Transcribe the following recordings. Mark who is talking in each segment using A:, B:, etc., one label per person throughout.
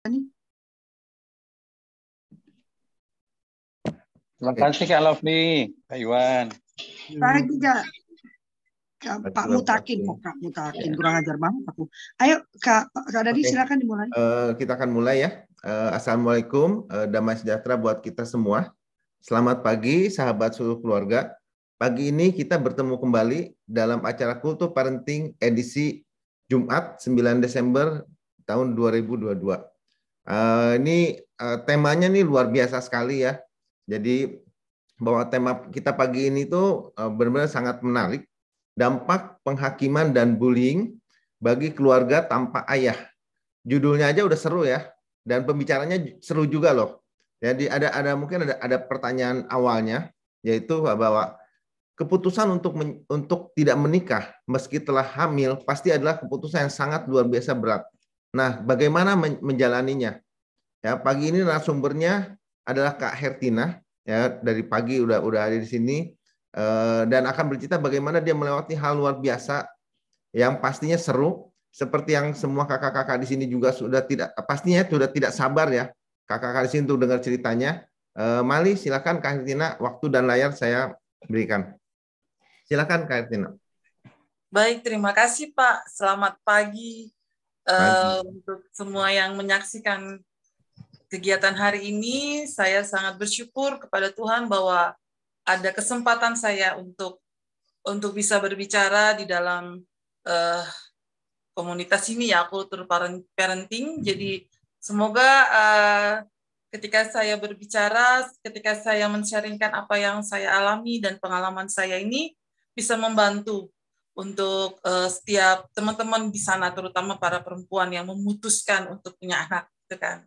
A: Terima kasih Kak Lovely, Pak Iwan.
B: Pagi Kak. Kak Pak Mutakin kok Kak Mutakin kurang ajar banget aku. Ayo Kak Kak Dadi
C: Oke.
B: silakan dimulai.
C: Eh, kita akan mulai ya. Eh, Assalamualaikum, eh, damai sejahtera buat kita semua. Selamat pagi, sahabat seluruh keluarga. Pagi ini kita bertemu kembali dalam acara Kultur Parenting edisi Jumat 9 Desember tahun 2022. Eh, ini eh, temanya nih luar biasa sekali ya. Jadi bahwa tema kita pagi ini tuh eh, benar-benar sangat menarik. Dampak penghakiman dan bullying bagi keluarga tanpa ayah. Judulnya aja udah seru ya dan pembicaranya seru juga loh. Jadi ada ada mungkin ada ada pertanyaan awalnya yaitu bahwa keputusan untuk men- untuk tidak menikah meski telah hamil pasti adalah keputusan yang sangat luar biasa berat. Nah, bagaimana men- menjalaninya? Ya, pagi ini narasumbernya adalah Kak Hertina ya dari pagi udah udah ada di sini eh, dan akan bercerita bagaimana dia melewati hal luar biasa yang pastinya seru seperti yang semua kakak-kakak di sini juga sudah tidak pastinya sudah tidak sabar ya kakak-kakak di sini untuk dengar ceritanya. Eh, Mali silakan Kak Hertina waktu dan layar saya berikan. Silakan Kak Hertina.
D: Baik, terima kasih Pak. Selamat pagi, eh, untuk semua yang menyaksikan kegiatan hari ini. Saya sangat bersyukur kepada Tuhan bahwa ada kesempatan saya untuk untuk bisa berbicara di dalam eh, komunitas ini ya kultur paren- parenting. Jadi semoga eh, ketika saya berbicara, ketika saya men-sharingkan apa yang saya alami dan pengalaman saya ini bisa membantu untuk eh, setiap teman-teman di sana, terutama para perempuan yang memutuskan untuk punya anak, gitu kan.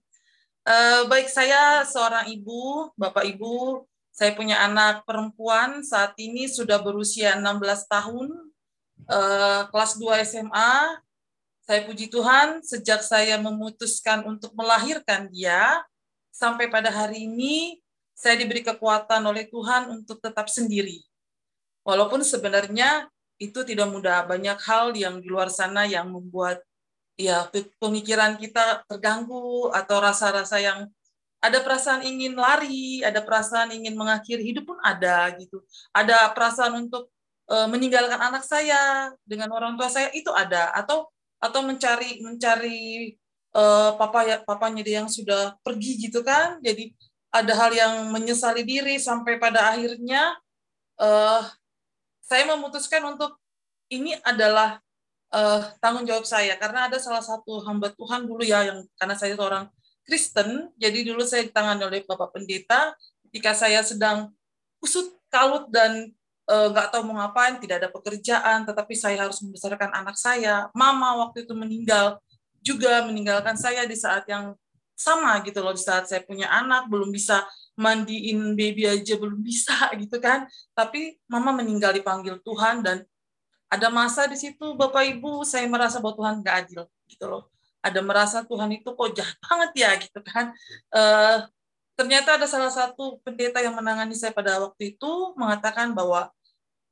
D: Eh, baik saya seorang ibu, bapak ibu, saya punya anak perempuan saat ini sudah berusia 16 tahun, eh, kelas 2 SMA. Saya puji Tuhan sejak saya memutuskan untuk melahirkan dia sampai pada hari ini saya diberi kekuatan oleh Tuhan untuk tetap sendiri. Walaupun sebenarnya itu tidak mudah. Banyak hal yang di luar sana yang membuat ya pe- pemikiran kita terganggu atau rasa-rasa yang ada perasaan ingin lari, ada perasaan ingin mengakhiri hidup pun ada gitu. Ada perasaan untuk eh, meninggalkan anak saya dengan orang tua saya itu ada atau atau mencari mencari eh, papa ya papanya dia yang sudah pergi gitu kan. Jadi ada hal yang menyesali diri sampai pada akhirnya eh saya memutuskan untuk ini adalah eh, tanggung jawab saya. Karena ada salah satu hamba Tuhan dulu ya yang karena saya seorang Kristen jadi dulu saya ditangani oleh Bapak Pendeta. Ketika saya sedang kusut kalut dan eh, nggak tahu mau ngapain tidak ada pekerjaan tetapi saya harus membesarkan anak saya. Mama waktu itu meninggal juga meninggalkan saya di saat yang sama gitu loh di saat saya punya anak belum bisa mandiin baby aja belum bisa gitu kan. Tapi mama meninggal dipanggil Tuhan dan ada masa di situ Bapak Ibu saya merasa bahwa Tuhan nggak adil gitu loh. Ada merasa Tuhan itu kok jahat banget ya gitu kan. Eh, ternyata ada salah satu pendeta yang menangani saya pada waktu itu mengatakan bahwa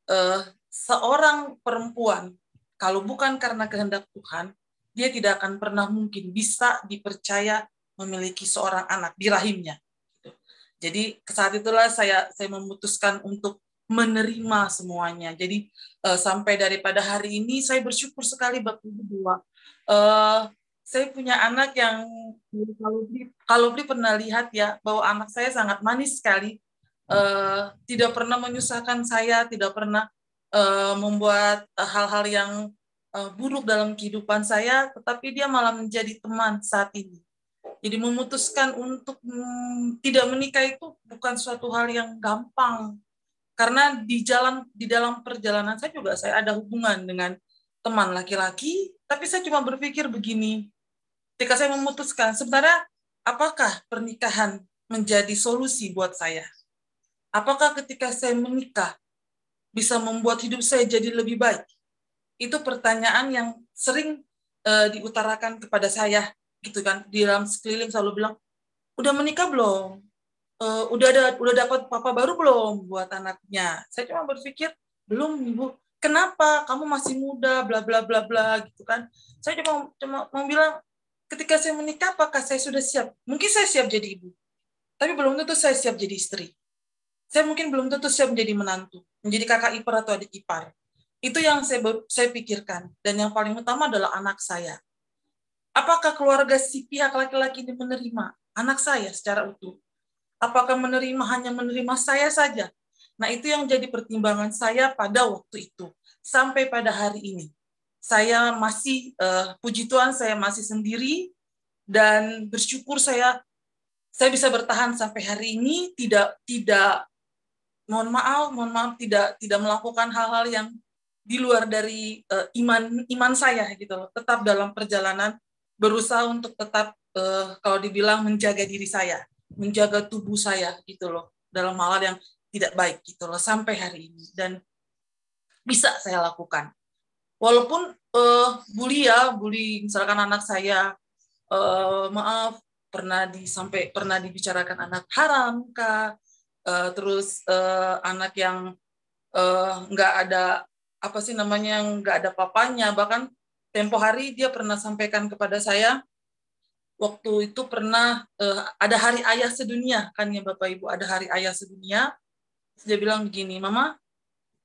D: eh, seorang perempuan kalau bukan karena kehendak Tuhan dia tidak akan pernah mungkin bisa dipercaya memiliki seorang anak di rahimnya. Jadi saat itulah saya saya memutuskan untuk menerima semuanya. Jadi eh, sampai daripada hari ini saya bersyukur sekali Bapak Ibu bahwa eh, saya punya anak yang kalau Bri, kalau Bri pernah lihat ya bahwa anak saya sangat manis sekali, Eh, tidak pernah menyusahkan saya, tidak pernah eh, membuat hal-hal yang eh, buruk dalam kehidupan saya, tetapi dia malah menjadi teman saat ini. Jadi memutuskan untuk hmm, tidak menikah itu bukan suatu hal yang gampang. Karena di jalan di dalam perjalanan saya juga saya ada hubungan dengan teman laki-laki tapi saya cuma berpikir begini. Ketika saya memutuskan sebenarnya apakah pernikahan menjadi solusi buat saya? Apakah ketika saya menikah bisa membuat hidup saya jadi lebih baik? Itu pertanyaan yang sering eh, diutarakan kepada saya gitu kan di dalam sekeliling selalu bilang udah menikah belum Eh, udah ada udah dapat papa baru belum buat anaknya saya cuma berpikir belum ibu kenapa kamu masih muda bla bla bla bla gitu kan saya cuma cuma mau bilang ketika saya menikah apakah saya sudah siap? Mungkin saya siap jadi ibu, tapi belum tentu saya siap jadi istri. Saya mungkin belum tentu siap menjadi menantu, menjadi kakak ipar atau adik ipar. Itu yang saya saya pikirkan dan yang paling utama adalah anak saya. Apakah keluarga si pihak laki-laki ini menerima anak saya secara utuh? Apakah menerima hanya menerima saya saja? Nah, itu yang jadi pertimbangan saya pada waktu itu sampai pada hari ini saya masih uh, puji Tuhan saya masih sendiri dan bersyukur saya saya bisa bertahan sampai hari ini tidak tidak mohon maaf mohon maaf tidak tidak melakukan hal-hal yang di luar dari uh, iman iman saya gitu loh tetap dalam perjalanan berusaha untuk tetap uh, kalau dibilang menjaga diri saya menjaga tubuh saya gitu loh dalam hal yang tidak baik gitu loh sampai hari ini. Dan bisa saya lakukan. Walaupun uh, bully ya bully misalkan anak saya uh, maaf pernah disampai pernah dibicarakan anak haram kak uh, terus uh, anak yang nggak uh, ada apa sih namanya nggak ada papanya bahkan tempo hari dia pernah sampaikan kepada saya waktu itu pernah uh, ada hari ayah sedunia kan ya bapak ibu ada hari ayah sedunia. Dia bilang begini mama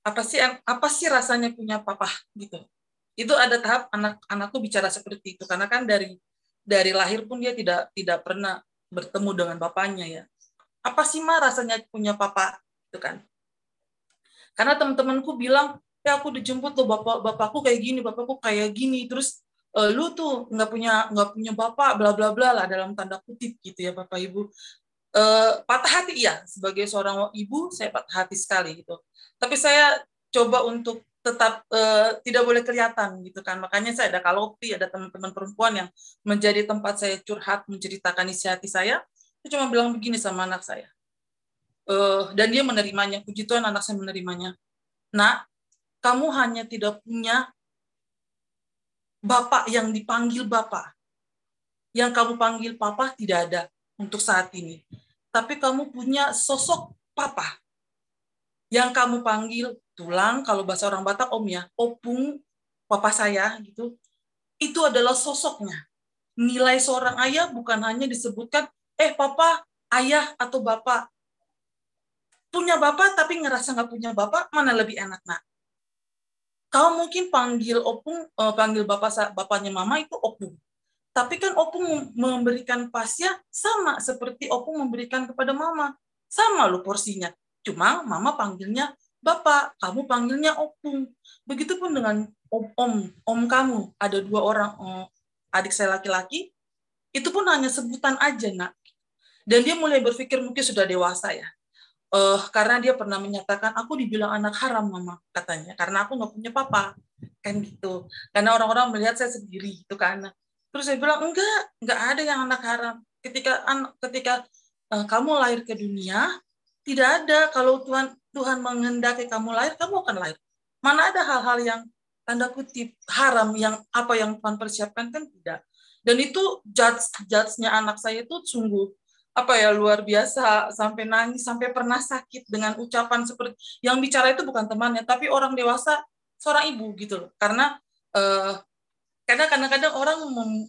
D: apa sih apa sih rasanya punya papa? Gitu. Itu ada tahap anak-anakku bicara seperti itu karena kan dari dari lahir pun dia tidak tidak pernah bertemu dengan bapaknya ya. Apa sih mah rasanya punya papa? Itu kan. Karena teman-temanku bilang ya aku dijemput tuh bapak bapakku kayak gini bapakku kayak gini. Terus e, lu tuh nggak punya nggak punya bapak bla bla bla lah dalam tanda kutip gitu ya bapak ibu. E, patah hati iya sebagai seorang ibu saya patah hati sekali gitu. Tapi saya coba untuk tetap uh, tidak boleh kelihatan gitu kan. Makanya saya ada kalopi ada teman-teman perempuan yang menjadi tempat saya curhat menceritakan isi hati saya. Saya cuma bilang begini sama anak saya. Uh, dan dia menerimanya puji Tuhan anak saya menerimanya. Nak kamu hanya tidak punya bapak yang dipanggil bapak. Yang kamu panggil papa tidak ada untuk saat ini. Tapi kamu punya sosok papa. Yang kamu panggil tulang kalau bahasa orang Batak om ya opung papa saya gitu. Itu adalah sosoknya. Nilai seorang ayah bukan hanya disebutkan eh papa ayah atau bapak. Punya bapak tapi ngerasa nggak punya bapak mana lebih enak nak kau mungkin panggil opung uh, panggil bapak bapaknya mama itu opung tapi kan opung memberikan pasnya sama seperti opung memberikan kepada mama sama lo porsinya Cuma mama panggilnya bapak, kamu panggilnya opung. Begitupun dengan om, om, om kamu. Ada dua orang om, adik saya laki-laki, itu pun hanya sebutan aja nak. Dan dia mulai berpikir mungkin sudah dewasa ya. Uh, karena dia pernah menyatakan aku dibilang anak haram mama katanya. Karena aku nggak punya papa kan gitu. Karena orang-orang melihat saya sendiri itu kan. Terus saya bilang enggak enggak ada yang anak haram. Ketika ketika uh, kamu lahir ke dunia tidak ada. Kalau Tuhan Tuhan menghendaki kamu lahir, kamu akan lahir. Mana ada hal-hal yang tanda kutip haram yang apa yang Tuhan persiapkan kan tidak. Dan itu judge judge-nya anak saya itu sungguh apa ya luar biasa sampai nangis sampai pernah sakit dengan ucapan seperti yang bicara itu bukan temannya tapi orang dewasa seorang ibu gitu loh. Karena uh, karena kadang-kadang orang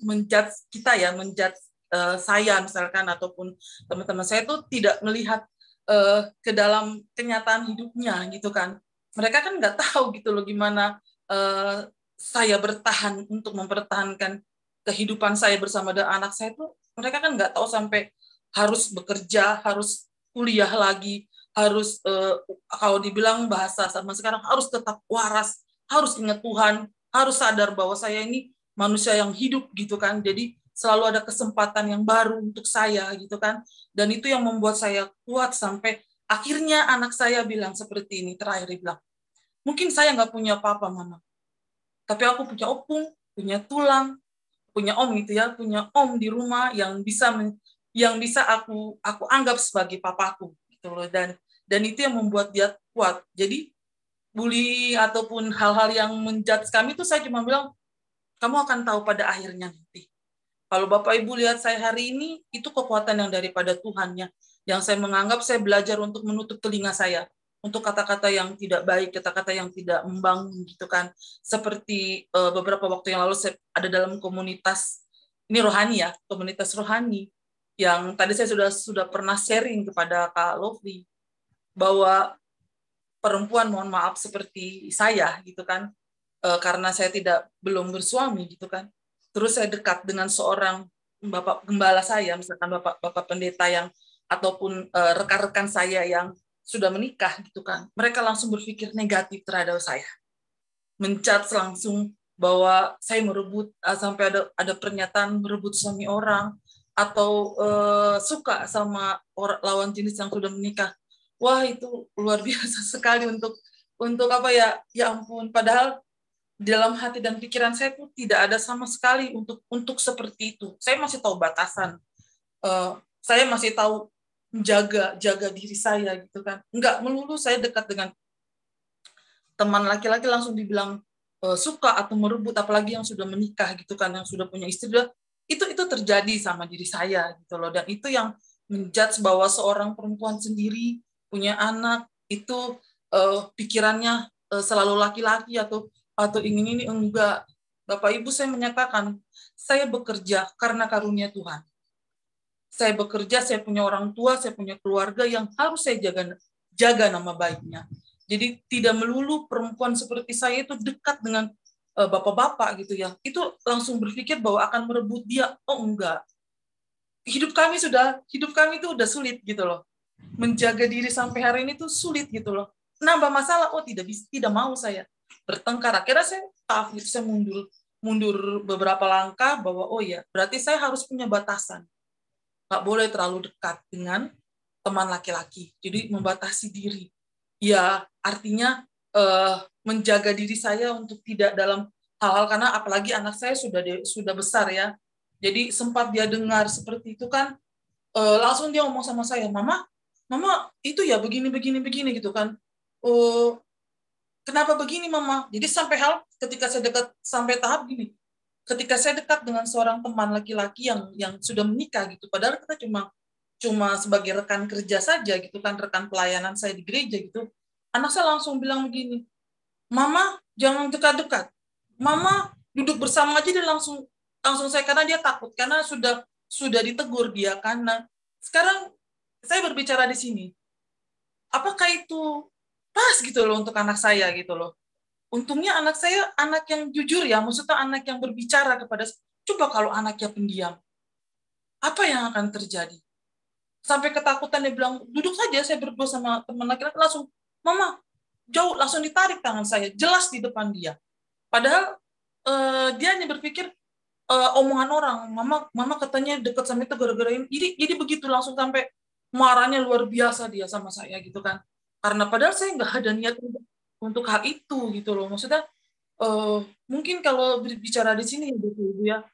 D: menjudge kita ya menjudge uh, saya misalkan ataupun teman-teman saya itu tidak melihat uh, ke dalam kenyataan hidupnya gitu kan. Mereka kan nggak tahu gitu loh gimana uh, saya bertahan untuk mempertahankan kehidupan saya bersama dengan anak saya itu mereka kan nggak tahu sampai harus bekerja harus kuliah lagi harus uh, kalau dibilang bahasa sama sekarang harus tetap waras harus ingat Tuhan harus sadar bahwa saya ini manusia yang hidup gitu kan. Jadi selalu ada kesempatan yang baru untuk saya gitu kan. Dan itu yang membuat saya kuat sampai akhirnya anak saya bilang seperti ini terakhir dia bilang mungkin saya nggak punya papa mama tapi aku punya opung punya tulang punya om gitu ya punya om di rumah yang bisa yang bisa aku aku anggap sebagai papaku gitu loh dan dan itu yang membuat dia kuat jadi bully ataupun hal-hal yang menjudge kami itu saya cuma bilang kamu akan tahu pada akhirnya nanti kalau Bapak Ibu lihat saya hari ini, itu kekuatan yang daripada Tuhan ya. Yang saya menganggap saya belajar untuk menutup telinga saya. Untuk kata-kata yang tidak baik, kata-kata yang tidak membangun gitu kan. Seperti uh, beberapa waktu yang lalu saya ada dalam komunitas ini rohani ya, komunitas rohani yang tadi saya sudah sudah pernah sharing kepada Kak Lovely bahwa perempuan mohon maaf seperti saya gitu kan uh, karena saya tidak belum bersuami gitu kan. Terus saya dekat dengan seorang bapak gembala saya misalkan bapak bapak pendeta yang ataupun uh, rekan-rekan saya yang sudah menikah gitu kan. Mereka langsung berpikir negatif terhadap saya. Mencat langsung bahwa saya merebut uh, sampai ada ada pernyataan merebut suami orang atau uh, suka sama orang lawan jenis yang sudah menikah. Wah itu luar biasa sekali untuk untuk apa ya? Ya ampun padahal dalam hati dan pikiran saya tuh tidak ada sama sekali untuk untuk seperti itu. Saya masih tahu batasan. Uh, saya masih tahu jaga jaga diri saya gitu kan. Nggak melulu saya dekat dengan teman laki-laki langsung dibilang uh, suka atau merebut apalagi yang sudah menikah gitu kan yang sudah punya istri itu itu terjadi sama diri saya gitu loh dan itu yang menjudge bahwa seorang perempuan sendiri punya anak itu uh, pikirannya uh, selalu laki-laki atau atau ingin ini enggak. Bapak Ibu saya menyatakan, saya bekerja karena karunia Tuhan. Saya bekerja, saya punya orang tua, saya punya keluarga yang harus saya jaga jaga nama baiknya. Jadi tidak melulu perempuan seperti saya itu dekat dengan bapak-bapak gitu ya. Itu langsung berpikir bahwa akan merebut dia. Oh enggak. Hidup kami sudah hidup kami itu udah sulit gitu loh. Menjaga diri sampai hari ini tuh sulit gitu loh. Nambah masalah, oh tidak bisa, tidak mau saya bertengkar akhirnya saya tough gitu saya mundur mundur beberapa langkah bahwa oh ya berarti saya harus punya batasan nggak boleh terlalu dekat dengan teman laki-laki jadi membatasi diri ya artinya uh, menjaga diri saya untuk tidak dalam hal-hal karena apalagi anak saya sudah de, sudah besar ya. Jadi sempat dia dengar seperti itu kan uh, langsung dia ngomong sama saya mama mama itu ya begini begini begini gitu kan. Oh kenapa begini mama? Jadi sampai hal ketika saya dekat sampai tahap gini ketika saya dekat dengan seorang teman laki-laki yang yang sudah menikah gitu padahal kita cuma cuma sebagai rekan kerja saja gitu kan rekan pelayanan saya di gereja gitu anak saya langsung bilang begini mama jangan dekat-dekat mama duduk bersama aja dia langsung langsung saya karena dia takut karena sudah sudah ditegur dia karena sekarang saya berbicara di sini apakah itu pas gitu loh untuk anak saya gitu loh. Untungnya anak saya anak yang jujur ya, maksudnya anak yang berbicara kepada coba kalau anaknya pendiam. Apa yang akan terjadi? Sampai ketakutan dia bilang, duduk saja saya berdua sama teman laki-laki langsung, "Mama, jauh langsung ditarik tangan saya, jelas di depan dia." Padahal uh, dia hanya berpikir uh, omongan orang, "Mama, mama katanya dekat sama itu gara-gara ini." Jadi jadi begitu langsung sampai marahnya luar biasa dia sama saya gitu kan karena padahal saya nggak ada niat untuk, untuk hal itu gitu loh maksudnya uh, mungkin kalau berbicara di sini gitu ya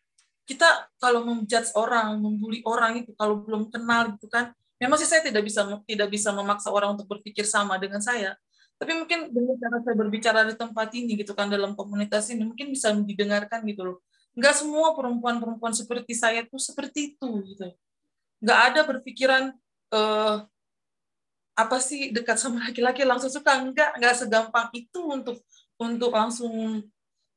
D: kita kalau menjudge orang membuli orang itu kalau belum kenal gitu kan memang sih saya tidak bisa tidak bisa memaksa orang untuk berpikir sama dengan saya. Tapi mungkin dengan cara saya berbicara di tempat ini gitu kan dalam komunitas ini mungkin bisa didengarkan gitu loh. Nggak semua perempuan-perempuan seperti saya tuh seperti itu gitu. Nggak ada berpikiran uh, apa sih dekat sama laki-laki langsung suka. Enggak enggak segampang itu untuk untuk langsung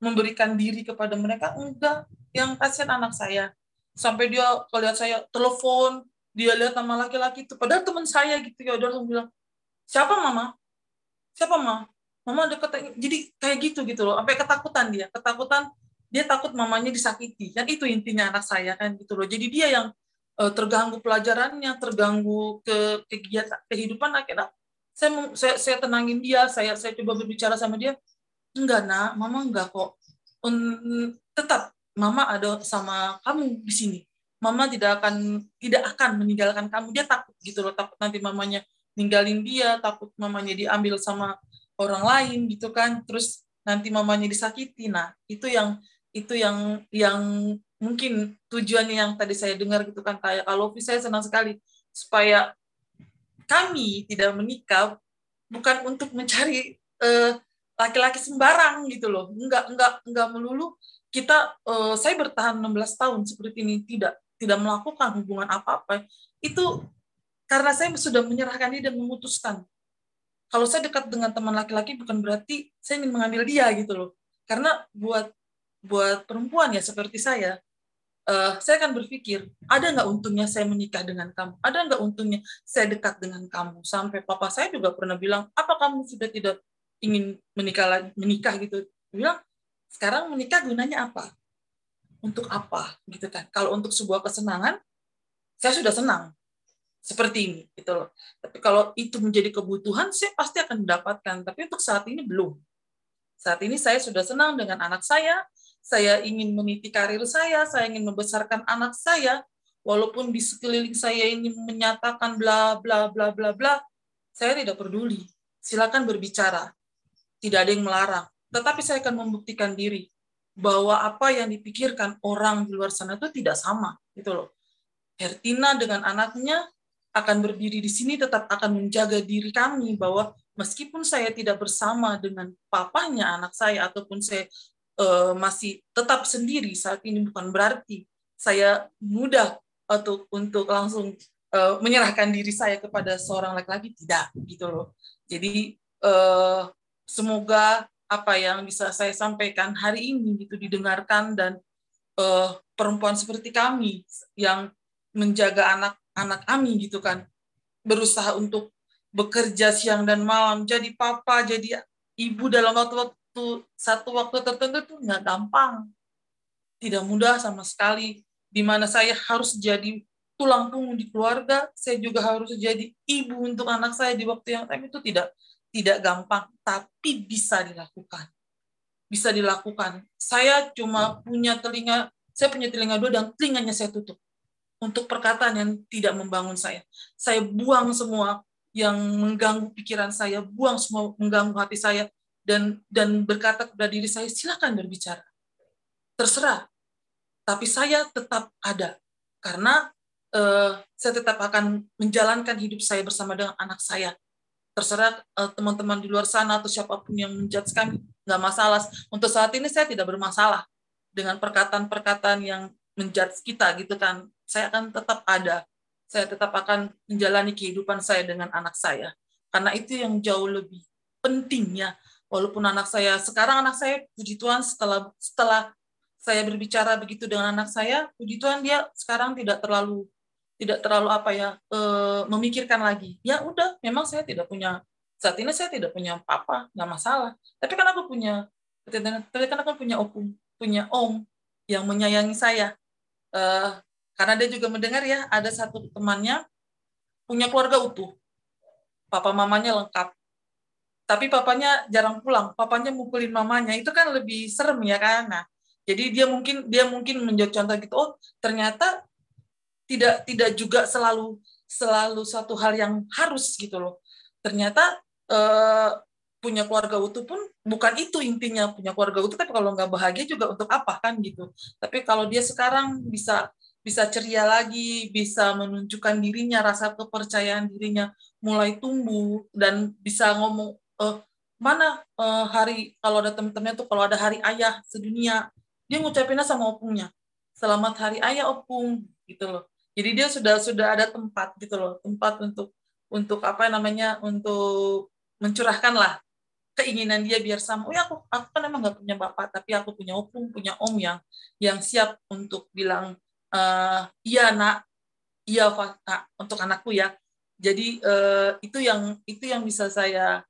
D: memberikan diri kepada mereka. Enggak yang kasihan anak saya. Sampai dia kalau lihat saya telepon dia lihat sama laki-laki itu. Padahal teman saya gitu ya udah langsung bilang siapa mama? Siapa mama mama deket jadi kayak gitu gitu loh sampai ketakutan dia. Ketakutan dia takut mamanya disakiti. Kan itu intinya anak saya kan gitu loh. Jadi dia yang uh, terganggu pelajarannya, terganggu ke kegiatan kehidupan akhirnya. Saya, saya saya tenangin dia, saya saya coba berbicara sama dia, enggak nak, mama enggak kok, um, tetap mama ada sama kamu di sini, mama tidak akan tidak akan meninggalkan kamu, dia takut gitu loh, takut nanti mamanya ninggalin dia, takut mamanya diambil sama orang lain gitu kan, terus nanti mamanya disakiti, nah itu yang itu yang yang mungkin tujuannya yang tadi saya dengar gitu kan kayak kalau saya senang sekali supaya kami tidak menikah bukan untuk mencari laki laki-laki sembarang gitu loh. Enggak enggak enggak melulu. Kita uh, saya bertahan 16 tahun seperti ini tidak tidak melakukan hubungan apa-apa itu karena saya sudah menyerahkan diri dan memutuskan kalau saya dekat dengan teman laki-laki bukan berarti saya ingin mengambil dia gitu loh karena buat buat perempuan ya seperti saya uh, saya akan berpikir, ada nggak untungnya saya menikah dengan kamu? Ada nggak untungnya saya dekat dengan kamu? Sampai papa saya juga pernah bilang, apa kamu sudah tidak ingin menikah menikah gitu? Bilang, sekarang menikah gunanya apa? Untuk apa? Gitu kan? Kalau untuk sebuah kesenangan, saya sudah senang seperti ini gitu loh. Tapi kalau itu menjadi kebutuhan, saya pasti akan mendapatkan. Tapi untuk saat ini belum. Saat ini saya sudah senang dengan anak saya, saya ingin meniti karir saya, saya ingin membesarkan anak saya, walaupun di sekeliling saya ini menyatakan bla bla bla bla bla, saya tidak peduli. Silakan berbicara. Tidak ada yang melarang. Tetapi saya akan membuktikan diri bahwa apa yang dipikirkan orang di luar sana itu tidak sama, gitu loh. Hertina dengan anaknya akan berdiri di sini tetap akan menjaga diri kami bahwa meskipun saya tidak bersama dengan papanya anak saya ataupun saya uh, masih tetap sendiri saat ini bukan berarti saya mudah untuk untuk langsung uh, menyerahkan diri saya kepada seorang laki-laki tidak gitu loh. Jadi uh, semoga apa yang bisa saya sampaikan hari ini gitu didengarkan dan uh, perempuan seperti kami yang menjaga anak-anak kami gitu kan berusaha untuk bekerja siang dan malam jadi papa jadi ibu dalam waktu waktu satu waktu tertentu itu nggak gampang, tidak mudah sama sekali. Di mana saya harus jadi tulang punggung di keluarga, saya juga harus jadi ibu untuk anak saya di waktu yang time itu tidak tidak gampang, tapi bisa dilakukan. Bisa dilakukan. Saya cuma punya telinga, saya punya telinga dua dan telinganya saya tutup untuk perkataan yang tidak membangun saya. Saya buang semua yang mengganggu pikiran saya, buang semua mengganggu hati saya, dan dan berkata kepada diri saya silakan berbicara terserah tapi saya tetap ada karena uh, saya tetap akan menjalankan hidup saya bersama dengan anak saya terserah uh, teman-teman di luar sana atau siapa pun yang menjudge kami nggak masalah. Untuk saat ini saya tidak bermasalah dengan perkataan-perkataan yang menjudge kita gitu kan. Saya akan tetap ada. Saya tetap akan menjalani kehidupan saya dengan anak saya. Karena itu yang jauh lebih pentingnya. Walaupun anak saya sekarang anak saya puji Tuhan setelah setelah saya berbicara begitu dengan anak saya puji Tuhan dia sekarang tidak terlalu tidak terlalu apa ya e, memikirkan lagi. Ya udah memang saya tidak punya saat ini saya tidak punya papa nggak masalah. Tapi kan aku punya tapi kan aku punya opung punya om yang menyayangi saya. E, karena dia juga mendengar ya ada satu temannya punya keluarga utuh. Papa mamanya lengkap. Tapi papanya jarang pulang. Papanya mukulin mamanya. Itu kan lebih serem ya kan? Nah jadi dia mungkin dia mungkin menjadi contoh gitu. Oh ternyata tidak tidak juga selalu selalu satu hal yang harus gitu loh. Ternyata eh, punya keluarga utuh pun bukan itu intinya. Punya keluarga utuh tapi kalau nggak bahagia juga untuk apa kan gitu. Tapi kalau dia sekarang bisa bisa ceria lagi, bisa menunjukkan dirinya, rasa kepercayaan dirinya mulai tumbuh dan bisa ngomong uh, mana uh, hari kalau ada temen-temennya tuh kalau ada hari ayah sedunia dia ngucapinnya sama opungnya selamat hari ayah opung gitu loh jadi dia sudah sudah ada tempat gitu loh tempat untuk untuk apa namanya untuk mencurahkan lah keinginan dia biar sama oh ya aku aku kan emang nggak punya bapak tapi aku punya opung punya om yang yang siap untuk bilang uh, iya nak iya nak untuk anakku ya jadi uh, itu yang itu yang bisa saya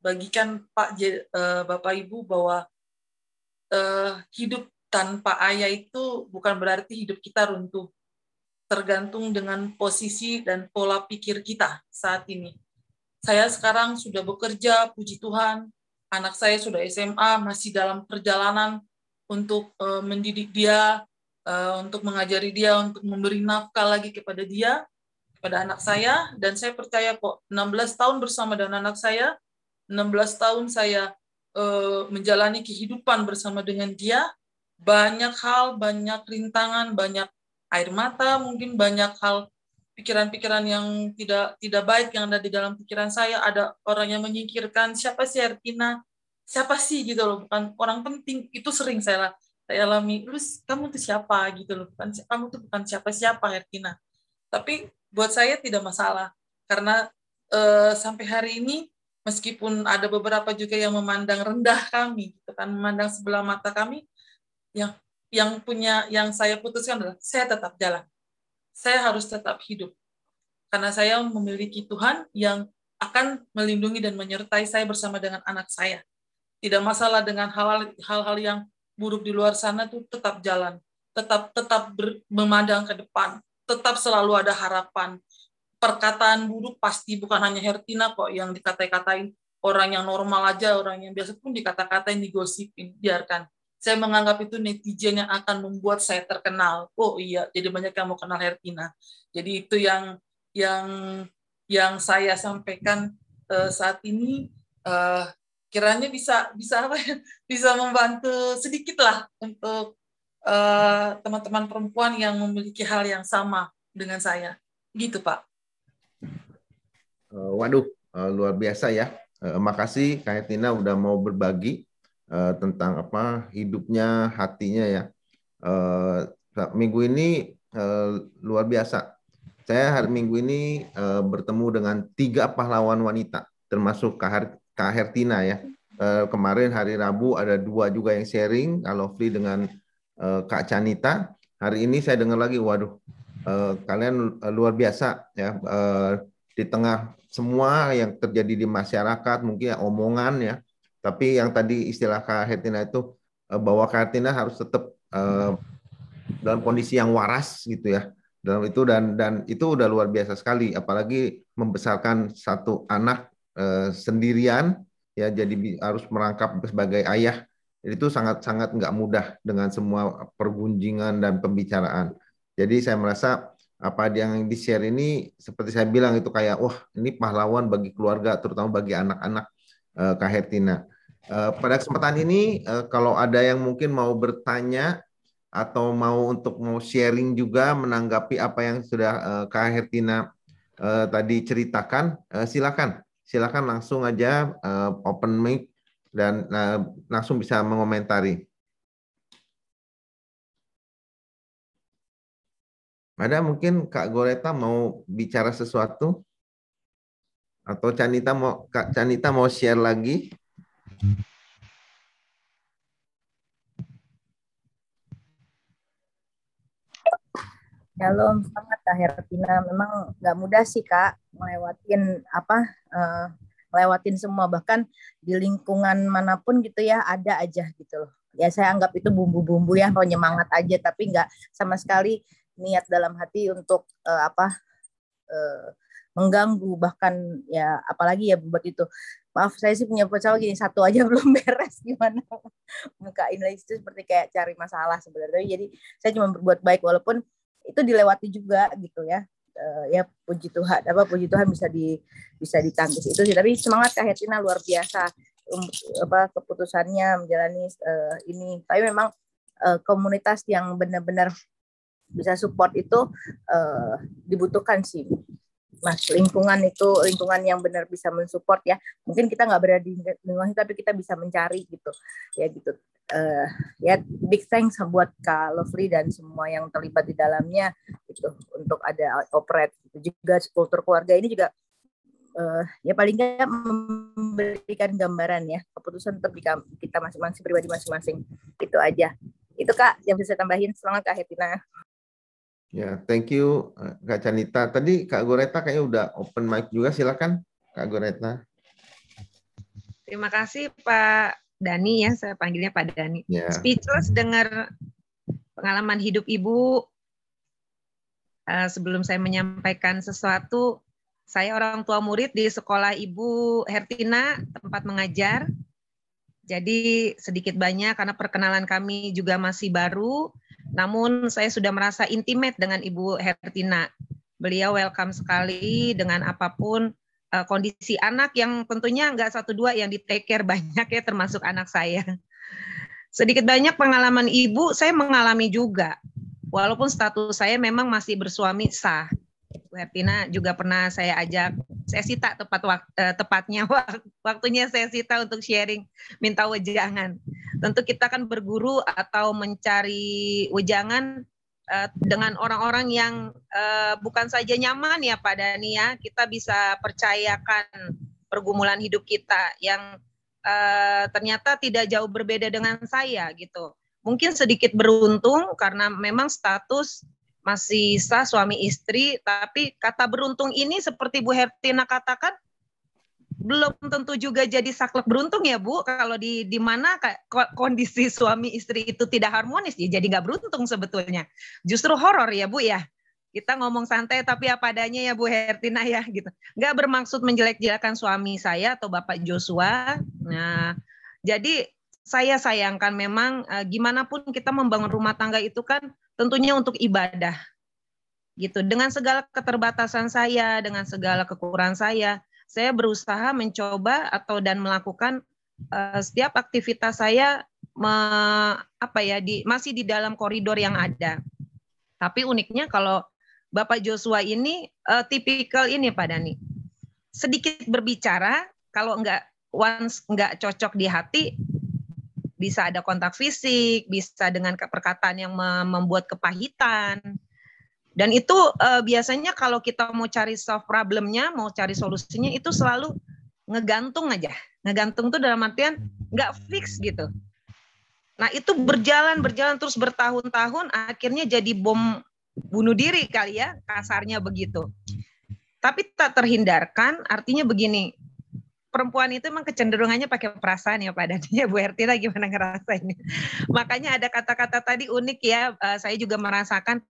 D: bagikan Pak uh, Bapak Ibu bahwa uh, hidup tanpa ayah itu bukan berarti hidup kita runtuh. Tergantung dengan posisi dan pola pikir kita saat ini. Saya sekarang sudah bekerja, puji Tuhan. Anak saya sudah SMA, masih dalam perjalanan untuk uh, mendidik dia, uh, untuk mengajari dia, untuk memberi nafkah lagi kepada dia, kepada anak saya. Dan saya percaya kok 16 tahun bersama dengan anak saya, 16 tahun saya uh, menjalani kehidupan bersama dengan dia, banyak hal, banyak rintangan, banyak air mata, mungkin banyak hal pikiran-pikiran yang tidak tidak baik yang ada di dalam pikiran saya. Ada orang yang menyingkirkan siapa sih Erkina, siapa sih gitu loh, bukan orang penting. Itu sering saya saya alami. Lu kamu tuh siapa gitu loh, bukan kamu tuh bukan siapa-siapa Erkina. Tapi buat saya tidak masalah karena uh, sampai hari ini meskipun ada beberapa juga yang memandang rendah kami, gitu kan, memandang sebelah mata kami, yang yang punya yang saya putuskan adalah saya tetap jalan. Saya harus tetap hidup. Karena saya memiliki Tuhan yang akan melindungi dan menyertai saya bersama dengan anak saya. Tidak masalah dengan hal-hal yang buruk di luar sana tuh tetap jalan, tetap tetap ber, memandang ke depan, tetap selalu ada harapan. Perkataan buruk pasti bukan hanya Hertina kok yang dikata-katain orang yang normal aja, orang yang biasa pun dikata-katain, digosipin, biarkan. Saya menganggap itu netizen yang akan membuat saya terkenal. Oh iya, jadi banyak yang mau kenal Hertina. Jadi itu yang yang yang saya sampaikan uh, saat ini uh, kiranya bisa bisa apa ya, bisa membantu sedikit lah untuk eh, teman-teman uh, perempuan yang memiliki hal yang sama dengan saya gitu pak
C: uh, waduh uh, luar biasa ya uh, makasih Kak Tina udah mau berbagi uh, tentang apa hidupnya hatinya ya uh, minggu ini uh, luar biasa saya hari minggu ini uh, bertemu dengan tiga pahlawan wanita termasuk Kak Kak Hertina ya. Uh, kemarin hari Rabu ada dua juga yang sharing, Lovely dengan uh, Kak Canita. Hari ini saya dengar lagi, waduh, uh, kalian luar biasa ya. Uh, di tengah semua yang terjadi di masyarakat, mungkin ya, omongan ya. Tapi yang tadi istilah Kak Hertina itu uh, bahwa Kak Hertina harus tetap uh, dalam kondisi yang waras gitu ya. Dalam itu dan dan itu udah luar biasa sekali. Apalagi membesarkan satu anak Eh, sendirian ya jadi harus merangkap sebagai ayah. Itu sangat sangat nggak mudah dengan semua pergunjingan dan pembicaraan. Jadi saya merasa apa yang di share ini seperti saya bilang itu kayak wah ini pahlawan bagi keluarga terutama bagi anak-anak uh, Kak Hertina uh, pada kesempatan ini uh, kalau ada yang mungkin mau bertanya atau mau untuk mau sharing juga menanggapi apa yang sudah uh, Kak Hertina tadi ceritakan silakan silakan langsung aja open mic dan langsung bisa mengomentari. Ada mungkin Kak Goreta mau bicara sesuatu? Atau Canita mau Kak Canita mau share lagi?
E: Shalom, sangat Kak Hertina. Memang nggak mudah sih Kak melewatin apa uh, melewatin semua bahkan di lingkungan mana pun gitu ya ada aja gitu loh. Ya saya anggap itu bumbu-bumbu ya penyemangat aja tapi nggak sama sekali niat dalam hati untuk uh, apa uh, mengganggu bahkan ya apalagi ya buat itu. Maaf saya sih punya pecel gini satu aja belum beres gimana? Muka ini itu seperti kayak cari masalah sebenarnya. Jadi saya cuma berbuat baik walaupun itu dilewati juga gitu ya. Uh, ya puji Tuhan apa puji Tuhan bisa di bisa ditangkis itu sih. Tapi semangat Kak Hetina luar biasa. Um, apa keputusannya menjalani uh, ini. Tapi memang uh, komunitas yang benar-benar bisa support itu uh, dibutuhkan sih mas lingkungan itu lingkungan yang benar bisa mensupport ya. Mungkin kita nggak berada di lingkungan tapi kita bisa mencari gitu. Ya gitu. Uh, ya big thanks buat Kak Lovely dan semua yang terlibat di dalamnya itu untuk ada operate itu juga kultur keluarga ini juga uh, ya paling nggak memberikan gambaran ya keputusan tetap kita masing-masing pribadi masing-masing. Itu aja. Itu kak yang bisa saya tambahin. Semangat kak Hetina
C: Ya, thank you Kak Canita. Tadi Kak Goreta kayaknya udah open mic juga, silakan Kak Goreta.
F: Terima kasih Pak Dani ya, saya panggilnya Pak Dani. Yeah. Speechless dengar pengalaman hidup Ibu. Uh, sebelum saya menyampaikan sesuatu, saya orang tua murid di sekolah Ibu Hertina, tempat mengajar. Jadi sedikit banyak karena perkenalan kami juga masih baru, namun saya sudah merasa intimate dengan Ibu Hertina. Beliau welcome sekali dengan apa pun uh, kondisi anak yang tentunya nggak satu dua yang di take care banyak ya termasuk anak saya. Sedikit banyak pengalaman ibu saya mengalami juga. Walaupun status saya memang masih bersuami sah. Bu Hertina juga pernah saya ajak saya sita tepat uh, tepatnya waktunya saya sita untuk sharing minta wejangan. Tentu kita kan berguru atau mencari wejangan uh, dengan orang-orang yang uh, bukan saja nyaman ya Pak Dani ya, kita bisa percayakan pergumulan hidup kita yang uh, ternyata tidak jauh berbeda dengan saya gitu. mungkin sedikit beruntung karena memang status masih sah suami istri, tapi kata beruntung ini seperti Bu Hertina katakan belum tentu juga jadi saklek beruntung ya Bu. Kalau di di mana kondisi suami istri itu tidak harmonis, ya jadi nggak beruntung sebetulnya. Justru horor ya Bu ya. Kita ngomong santai tapi apa adanya ya Bu Hertina ya gitu. Nggak bermaksud menjelek-jelekan suami saya atau Bapak Joshua. Nah, jadi saya sayangkan memang eh, gimana pun kita membangun rumah tangga itu kan tentunya untuk ibadah gitu dengan segala keterbatasan saya dengan segala kekurangan saya saya berusaha mencoba atau dan melakukan uh, setiap aktivitas saya me, apa ya di masih di dalam koridor yang ada. Tapi uniknya kalau Bapak Joshua ini uh, tipikal ini Pak Dani. Sedikit berbicara kalau enggak once enggak cocok di hati bisa ada kontak fisik, bisa dengan perkataan yang membuat kepahitan, dan itu uh, biasanya kalau kita mau cari solve problemnya, mau cari solusinya itu selalu ngegantung aja. Ngegantung tuh dalam artian nggak fix gitu. Nah itu berjalan berjalan terus bertahun-tahun, akhirnya jadi bom bunuh diri kali ya, kasarnya begitu. Tapi tak terhindarkan, artinya begini, perempuan itu emang kecenderungannya pakai perasaan ya Pak Dani ya Bu Hertina gimana ngerasain makanya ada kata-kata tadi unik ya uh, saya juga merasakan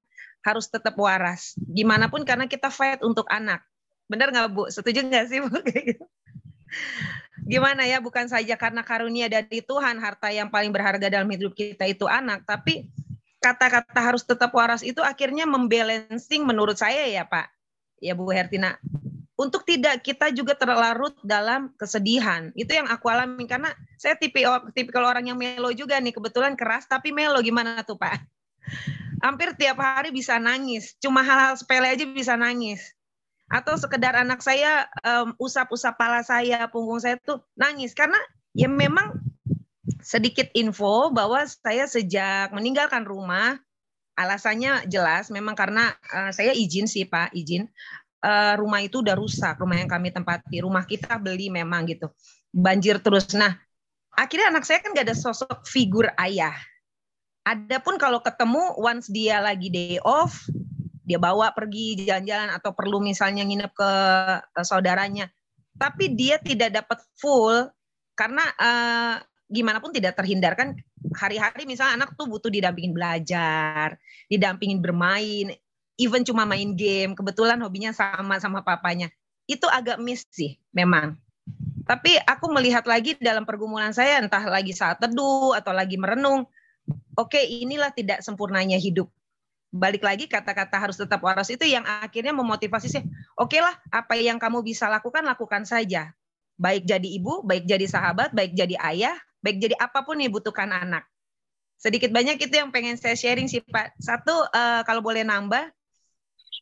F: harus tetap waras. Gimana pun karena kita fight untuk anak. Benar nggak Bu? Setuju nggak sih Bu? Gitu. Gimana ya? Bukan saja karena karunia dari Tuhan, harta yang paling berharga dalam hidup kita itu anak, tapi kata-kata harus tetap waras itu akhirnya membalancing menurut saya ya Pak, ya Bu Hertina. Untuk tidak kita juga terlarut dalam kesedihan. Itu yang aku alami karena saya tipikal, tipikal orang yang melo juga nih. Kebetulan keras tapi melo gimana tuh Pak? hampir tiap hari bisa nangis. Cuma hal-hal sepele aja bisa nangis. Atau sekedar anak saya um, usap-usap pala saya, punggung saya tuh nangis karena ya memang sedikit info bahwa saya sejak meninggalkan rumah alasannya jelas memang karena uh, saya izin sih Pak, izin uh, rumah itu udah rusak, rumah yang kami tempati, rumah kita beli memang gitu. Banjir terus. Nah, akhirnya anak saya kan gak ada sosok figur ayah. Adapun kalau ketemu once dia lagi day off, dia bawa pergi jalan-jalan atau perlu misalnya nginep ke, ke saudaranya, tapi dia tidak dapat full karena uh, gimana pun tidak terhindarkan hari-hari misalnya anak tuh butuh didampingin belajar, didampingin bermain, even cuma main game, kebetulan hobinya sama sama papanya. Itu agak miss sih memang. Tapi aku melihat lagi dalam pergumulan saya entah lagi saat teduh atau lagi merenung, oke okay, inilah tidak sempurnanya hidup. Balik lagi kata-kata harus tetap waras itu yang akhirnya memotivasi sih. Oke okay lah, apa yang kamu bisa lakukan lakukan saja. Baik jadi ibu, baik jadi sahabat, baik jadi ayah, baik jadi apa pun yang dibutuhkan anak. Sedikit banyak itu yang pengen saya sharing sih Pak. Satu uh, kalau boleh nambah,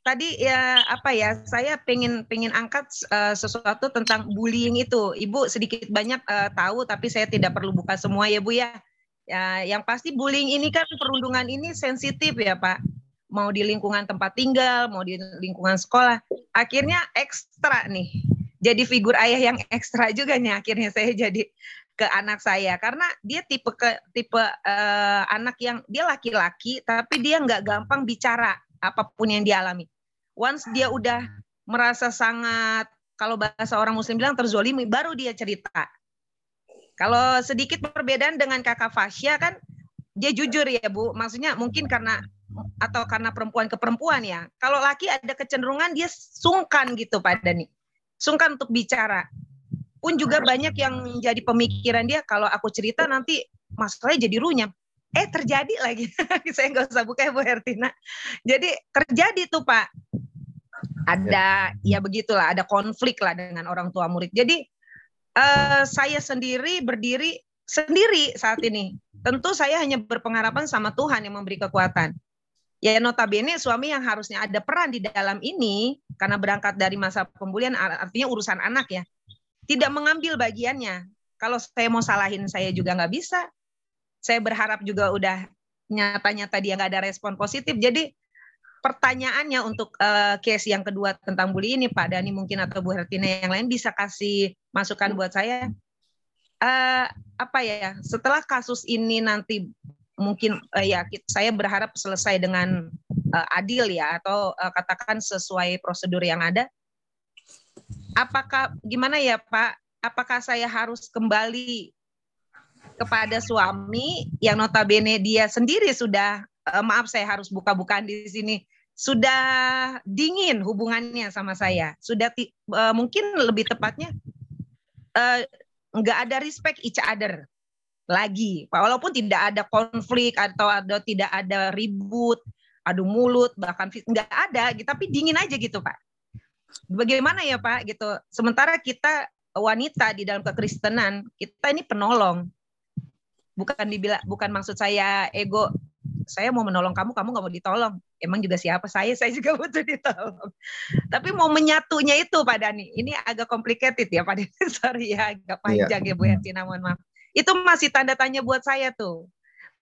F: tadi ya apa ya saya pengen pengen angkat uh, sesuatu tentang bullying itu ibu sedikit banyak uh, tahu tapi saya tidak perlu buka semua ya bu ya Ya, yang pasti bullying ini kan perundungan ini sensitif ya Pak. Mau di lingkungan tempat tinggal, mau di lingkungan sekolah. Akhirnya ekstra nih. Jadi figur ayah yang ekstra juga nih akhirnya saya jadi ke anak saya karena dia tipe ke tipe uh, anak yang dia laki-laki tapi dia nggak gampang bicara apa pun yang dialami. Once dia udah merasa sangat kalau bahasa orang muslim bilang terzolimi baru dia cerita kalau sedikit perbedaan dengan kakak Fasya kan dia jujur ya Bu. Maksudnya mungkin karena atau karena perempuan ke perempuan ya. Kalau laki ada kecenderungan dia sungkan gitu Pak Dani. Sungkan untuk bicara. Pun juga banyak yang jadi pemikiran dia kalau aku cerita nanti masalahnya jadi runyam. Eh terjadi lagi. Saya nggak usah buka ya Bu Hertina. Jadi terjadi tuh Pak. Ada ya. ya begitulah, ada konflik lah dengan orang tua murid. Jadi uh, saya sendiri berdiri sendiri saat ini. Tentu saya hanya berpengharapan sama Tuhan yang memberi kekuatan. Ya notabene suami yang harusnya ada peran di dalam ini karena berangkat dari masa pembulian artinya urusan anak ya. Tidak mengambil bagiannya. Kalau saya mau salahin saya juga nggak bisa. Saya berharap juga udah nyata-nyata dia nggak ada respon positif. Jadi pertanyaannya untuk uh, case yang kedua tentang bully ini Pak Dani mungkin atau Bu Hertina yang lain bisa kasih masukan buat saya uh, apa ya setelah kasus ini nanti mungkin uh, ya saya berharap selesai dengan uh, adil ya atau uh, katakan sesuai prosedur yang ada. Apakah gimana ya Pak? Apakah saya harus kembali kepada suami yang notabene dia sendiri sudah uh, maaf saya harus buka-bukaan di sini sudah dingin hubungannya sama saya sudah uh, mungkin lebih tepatnya uh, nggak ada respect each other lagi. Walaupun tidak ada konflik atau ada tidak ada ribut, adu mulut, bahkan nggak ada, tapi dingin aja gitu Pak. Bagaimana ya Pak gitu. Sementara kita wanita di dalam kekristenan, kita ini penolong. Bukan dibilang bukan maksud saya ego saya mau menolong kamu, kamu nggak mau ditolong. Emang juga siapa saya, saya juga butuh ditolong. Tapi mau menyatunya itu Pak Dani, ini agak complicated ya Pak Dani, sorry ya, agak iya. panjang iya. ya Bu Ertina, mohon maaf. Itu masih tanda tanya buat saya tuh.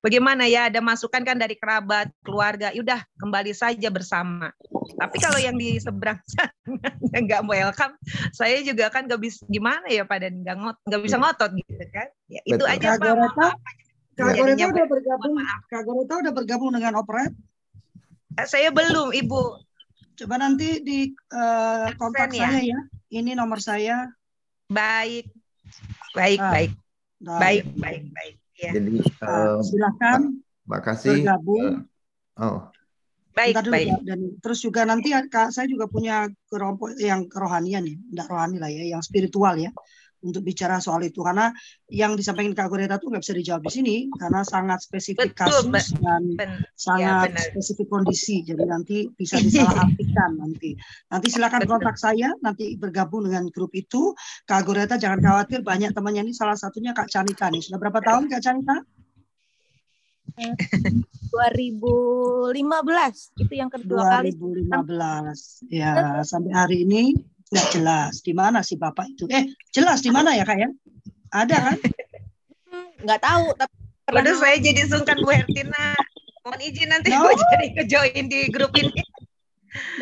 F: Bagaimana ya ada masukan kan dari kerabat, keluarga, yaudah kembali saja bersama. Tapi kalau yang di seberang sana yang nggak welcome, saya juga kan nggak bisa gimana ya Pak dan nggak ngot, nggak bisa iya. ngotot gitu kan. Ya, itu Betul. aja Pak.
B: Kak Goreta udah bergabung, Kak Goreta udah bergabung dengan Operet?
F: Eh, saya belum, Ibu.
B: Coba nanti di uh, kontak ya? saya ya. Ini nomor saya.
F: Baik, baik, nah, baik, baik, baik, baik.
C: Ya. Jadi uh,
B: silakan.
C: Makasih.
B: Bergabung.
C: Uh, oh.
F: Baik, dulu, baik.
B: Dan terus juga nanti Kak, saya juga punya kelompok yang kerohanian ya, tidak rohani lah ya, yang spiritual ya untuk bicara soal itu. Karena yang disampaikan Kak Goreta itu nggak bisa dijawab di sini karena sangat spesifik Betul, kasus dan ben, sangat ya, spesifik kondisi. Jadi nanti bisa disalahartikan nanti. Nanti silakan Betul. kontak saya nanti bergabung dengan grup itu. Kak Goreta jangan khawatir banyak temannya. Ini salah satunya Kak Canika nih. Sudah berapa tahun Kak Canika?
E: 2015 itu yang kedua 2015.
B: kali 2015 ya sampai hari ini nggak jelas di mana sih bapak itu. Eh jelas di mana ya kak ya? Ada kan?
E: Nggak tahu tapi
F: Waduh saya jadi sungkan Bu Hertina. Mohon izin nanti no. Bu jadi kejoin di grup ini.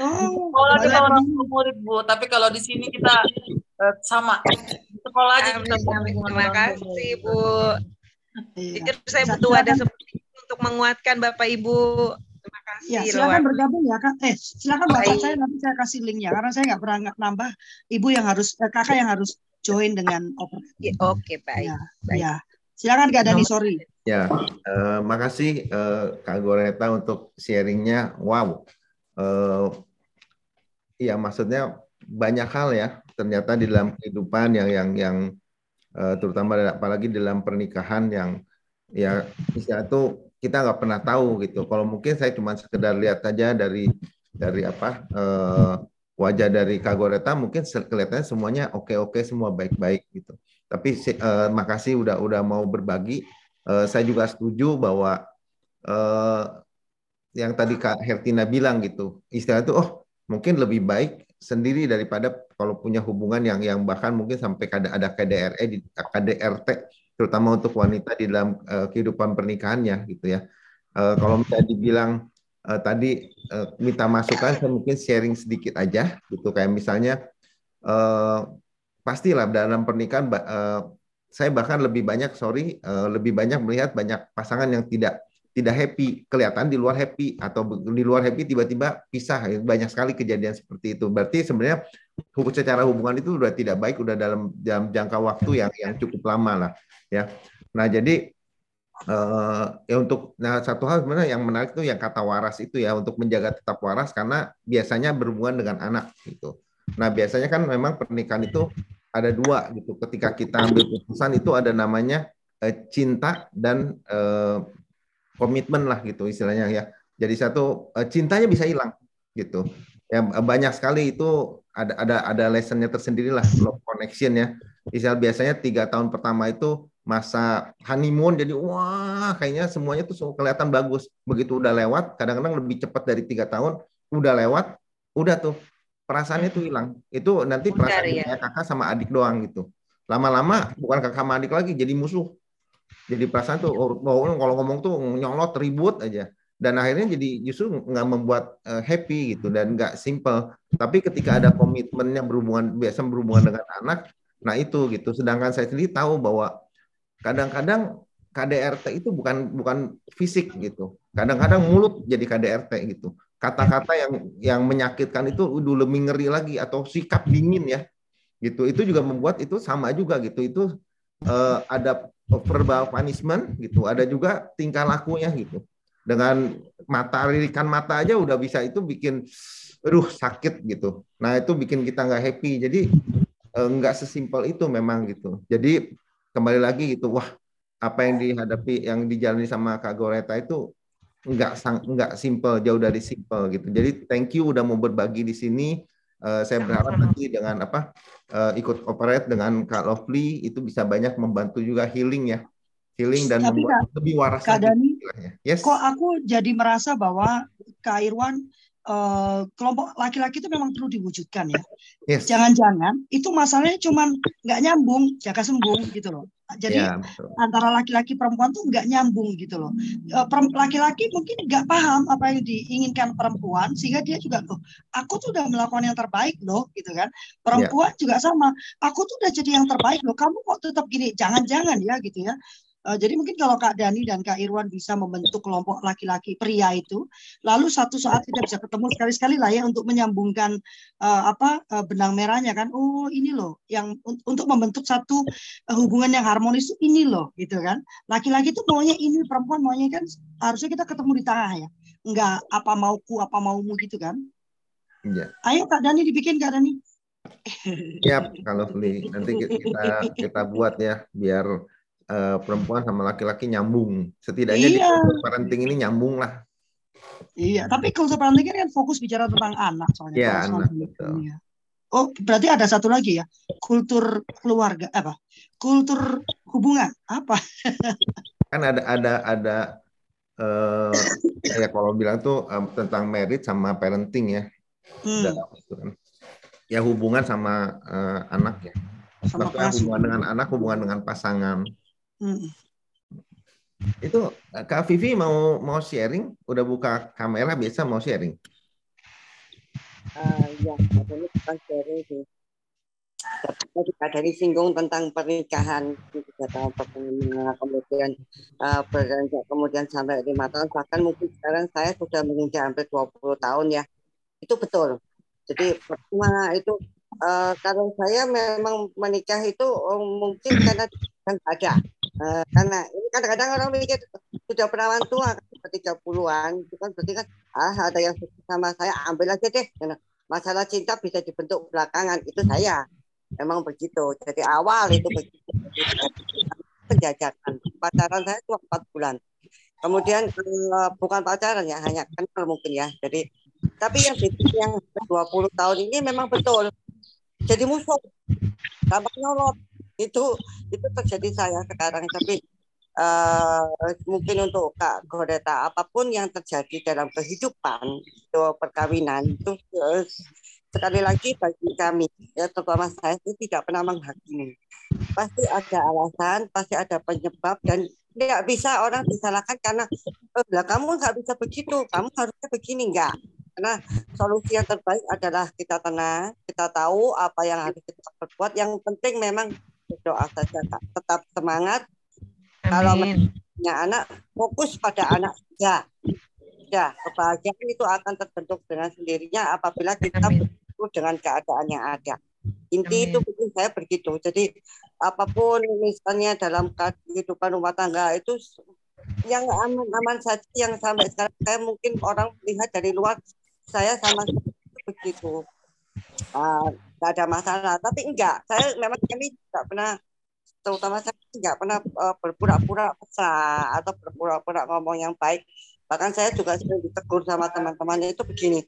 D: No. sekolah kita orang murid Bu. Tapi kalau di sini kita uh, sama. Sekolah aja
F: kita terima kasih Bu. Iya. saya butuh ada seperti itu untuk menguatkan Bapak Ibu
B: kasih. Ya, silakan bergabung ya kak. Eh, silakan bapak saya nanti saya kasih linknya karena saya nggak pernah nambah. Ibu yang harus eh, kakak yang harus join dengan operator.
F: Ya, Oke okay, baik.
B: Ya, baik. ya. Silakan Kak Dani, sorry.
C: Ya, uh, makasih uh, Kak Goreta untuk sharingnya. Wow. Uh, ya maksudnya banyak hal ya ternyata di dalam kehidupan yang yang yang uh, terutama apalagi dalam pernikahan yang ya bisa itu kita nggak pernah tahu gitu. Kalau mungkin saya cuma sekedar lihat saja dari dari apa uh, wajah dari Kagoreta mungkin kelihatannya semuanya oke-oke semua baik-baik gitu. Tapi uh, makasih udah udah mau berbagi. Uh, saya juga setuju bahwa yang tadi Kak Hertina bilang gitu, istilah itu oh mungkin lebih baik sendiri daripada kalau punya hubungan yang yang bahkan mungkin sampai ada ada di KDRT terutama untuk wanita di dalam uh, kehidupan pernikahannya gitu ya. Uh, kalau misalnya dibilang uh, tadi uh, minta masukan, saya mungkin sharing sedikit aja gitu. Kayak misalnya uh, pastilah dalam pernikahan uh, saya bahkan lebih banyak sorry uh, lebih banyak melihat banyak pasangan yang tidak tidak happy kelihatan di luar happy atau di luar happy tiba-tiba pisah. Banyak sekali kejadian seperti itu. Berarti sebenarnya secara hubungan itu sudah tidak baik udah dalam dalam jangka waktu yang yang cukup lama lah ya. Nah jadi uh, ya untuk nah satu hal sebenarnya yang menarik itu yang kata waras itu ya untuk menjaga tetap waras karena biasanya berhubungan dengan anak gitu. Nah biasanya kan memang pernikahan itu ada dua gitu. Ketika kita ambil keputusan itu ada namanya uh, cinta dan uh, komitmen lah gitu istilahnya ya. Jadi satu uh, cintanya bisa hilang gitu. Ya banyak sekali itu ada ada ada lessonnya tersendiri lah love connection ya. Misal biasanya tiga tahun pertama itu masa honeymoon jadi wah kayaknya semuanya tuh kelihatan bagus. Begitu udah lewat kadang-kadang lebih cepat dari tiga tahun udah lewat udah tuh perasaannya tuh hilang. Itu nanti perasaan ya. kakak sama adik doang gitu. Lama-lama bukan kakak sama adik lagi jadi musuh. Jadi perasaan tuh oh, oh kalau ngomong tuh nyolot ribut aja. Dan akhirnya jadi justru nggak membuat uh, happy gitu dan nggak simple. Tapi ketika ada komitmennya berhubungan biasa berhubungan dengan anak nah itu gitu. Sedangkan saya sendiri tahu bahwa kadang-kadang KDRT itu bukan bukan fisik gitu. Kadang-kadang mulut jadi KDRT gitu. Kata-kata yang yang menyakitkan itu udah lebih ngeri lagi atau sikap dingin ya. Gitu. Itu juga membuat itu sama juga gitu. Itu uh, ada verbal punishment gitu. Ada juga tingkah lakunya gitu. Dengan mata lirikan mata aja udah bisa itu bikin ruh sakit gitu. Nah, itu bikin kita nggak happy. Jadi uh, nggak sesimpel itu memang gitu. Jadi kembali lagi gitu. Wah, apa yang dihadapi yang dijalani sama Kak Goreta itu nggak sang nggak simple jauh dari simple gitu jadi thank you udah mau berbagi di sini uh, saya berharap nanti dengan apa uh, ikut operate dengan Kak Lovely itu bisa banyak membantu juga healing ya healing dan Tapi membuat Kak, lebih waras
B: Kak Dani, yes. kok aku jadi merasa bahwa Kak Irwan uh, kelompok laki-laki itu memang perlu diwujudkan ya. Yes. Jangan-jangan itu masalahnya cuma nggak nyambung, jaga sembung gitu loh. Jadi ya, antara laki-laki perempuan tuh nggak nyambung gitu loh. Eh, laki-laki mungkin nggak paham apa yang diinginkan perempuan sehingga dia juga tuh aku tuh udah melakukan yang terbaik loh gitu kan. Perempuan ya. juga sama. Aku tuh udah jadi yang terbaik loh. Kamu kok tetap gini? Jangan-jangan ya gitu ya. Uh, jadi mungkin kalau Kak Dani dan Kak Irwan bisa membentuk kelompok laki-laki pria itu, lalu satu saat kita bisa ketemu sekali-sekali lah ya untuk menyambungkan uh, apa uh, benang merahnya kan. Oh ini loh yang un untuk membentuk satu uh, hubungan yang harmonis ini loh gitu kan. Laki-laki itu maunya ini, perempuan maunya kan harusnya kita ketemu di tengah ya. Enggak apa mauku apa maumu gitu kan. Iya. Ayo Kak Dani dibikin Kak Dani.
C: Siap kalau beli nanti kita kita buat ya biar uh, perempuan sama laki-laki nyambung. Setidaknya iya. di parenting ini nyambung lah.
B: Iya, tapi kultur parenting kan fokus bicara tentang anak soalnya.
C: Iya, anak. Betul. Ya.
B: Oh, berarti ada satu lagi ya, kultur keluarga apa? Kultur hubungan apa?
C: kan ada ada ada uh, ya kalau bilang tuh um, tentang merit sama parenting ya. Hmm. Kan. Ya hubungan sama uh, anak ya. Sama hubungan dengan anak, hubungan dengan pasangan. Hmm. Itu Kak Vivi mau mau sharing? Udah buka kamera biasa mau sharing?
G: Uh, ya, ini bukan sharing sih. Tadi dari singgung tentang pernikahan tiga tahun pertama, kemudian uh, beranjak kemudian sampai lima tahun, bahkan mungkin sekarang saya sudah menginjak hampir 20 tahun ya. Itu betul. Jadi pertama itu uh, kalau saya memang menikah itu um, mungkin karena kan ada Uh, karena ini kadang-kadang orang mikir sudah perawan tua kan tiga puluhan itu kan berarti kan ah ada yang sama saya ambil aja deh. Karena masalah cinta bisa dibentuk belakangan itu saya memang begitu. Jadi awal itu begitu. Penjajakan. Pacaran saya itu empat bulan. Kemudian uh, bukan pacaran ya hanya kenal mungkin ya. Jadi tapi yang yang 20 tahun ini memang betul. Jadi musuh. Gampang nyolot itu itu terjadi saya sekarang tapi uh, mungkin untuk Kak Goreta apa pun yang terjadi dalam kehidupan itu perkawinan itu uh, sekali lagi bagi kami ya terutama saya itu tidak pernah menghakimi. Pasti ada alasan pasti ada penyebab dan tidak bisa orang disalahkan karena oh, lah kamu nggak bisa begitu kamu harusnya begini. Enggak karena solusi yang terbaik adalah kita tenang kita tahu apa yang harus kita perbuat. Yang penting memang berdoa saja kak. Tetap semangat. Amin. kalau punya anak fokus pada anak saja ya kebahagiaan itu akan terbentuk dengan sendirinya apabila kita bersyukur dengan keadaan yang ada. Inti Amin. itu mungkin saya begitu. Jadi apa pun misalnya dalam kehidupan rumah tangga itu yang aman-aman saja yang sampai sekarang saya mungkin orang melihat dari luar saya sama begitu. Uh, nggak ada masalah. Tapi enggak saya memang kami tidak pernah terutama saya tidak pernah uh, berpura-pura besar atau berpura-pura ngomong yang baik. Bahkan saya juga sering ditegur sama teman-temannya. Itu begini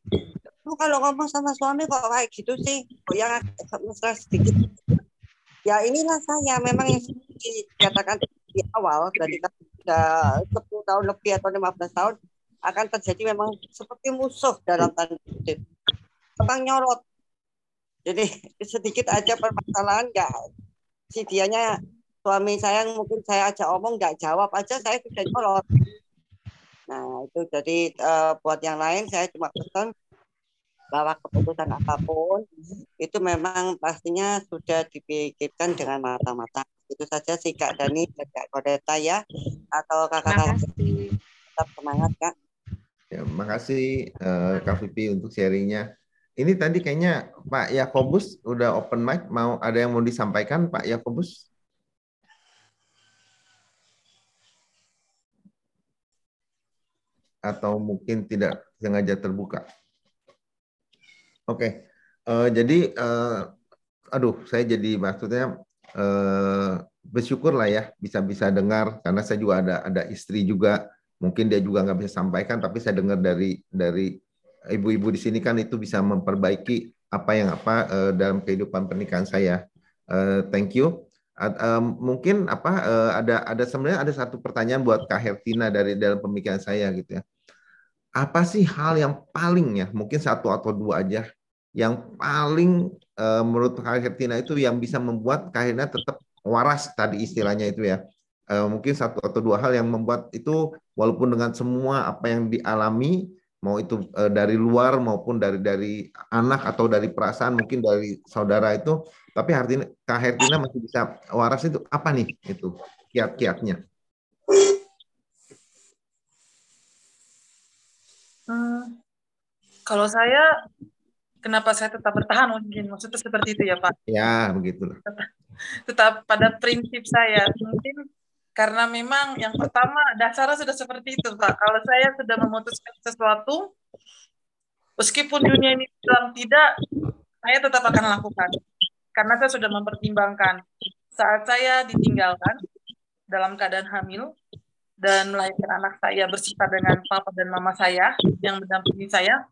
G: lu kalau ngomong sama suami kok kayak gitu sih? Kok yang mesra sedikit? Ya inilah saya. Memang yang dikatakan di awal dari sudah 10 tahun lebih atau 15 tahun akan terjadi memang seperti musuh dalam tanda kutip. Tentang nyorot, jadi sedikit aja permasalahan nggak si dianya suami saya mungkin saya ajak omong nggak jawab aja saya sudah nyolot. Nah itu jadi uh, buat yang lain saya cuma pesan bahwa keputusan apa pun itu memang pastinya sudah dipikirkan dengan mata-mata itu saja sih Kak Dani dan Kak Kodeta ya atau kakak-kakak tetap semangat Kak.
C: Ya, makasih uh, Kak Vivi untuk sharingnya. Ini tadi kayaknya Pak Yakobus udah open mic, mau ada yang mau disampaikan Pak Yakobus? Atau mungkin tidak sengaja terbuka? Oke, okay. uh, jadi uh, aduh saya jadi maksudnya uh, bersyukur lah ya bisa-bisa dengar karena saya juga ada ada istri juga mungkin dia juga nggak bisa sampaikan tapi saya dengar dari dari ibu-ibu di sini kan itu bisa memperbaiki apa yang apa uh, dalam kehidupan pernikahan saya. Uh, thank you. Uh, mungkin apa uh, ada ada sebenarnya ada satu pertanyaan buat Kak Hertina dari dalam pemikiran saya gitu ya. Apa sih hal yang paling ya mungkin satu atau dua aja yang paling uh, menurut Kak Hertina itu yang bisa membuat Kak Hertina tetap waras tadi istilahnya itu ya. Uh, mungkin satu atau dua hal yang membuat itu walaupun dengan semua apa yang dialami mau itu uh, dari luar maupun dari dari anak atau dari perasaan mungkin dari saudara itu. Tapi Hartina Kak Hertina masih bisa waras itu apa nih? Itu kiat-kiatnya.
D: Hmm, kalau saya kenapa saya tetap bertahan mungkin? Maksudnya seperti itu ya Pak?
C: Ya begitulah.
D: Tetap, tetap pada prinsip saya. Mungkin karena memang yang pertama dasarnya sudah seperti itu Pak. Kalau saya sudah memutuskan sesuatu, meskipun dunia ini bilang tidak, saya tetap akan lakukan. Karena saya sudah mempertimbangkan saat saya ditinggalkan dalam keadaan hamil dan melahirkan anak saya bersifat dengan papa dan mama saya yang mendampingi saya,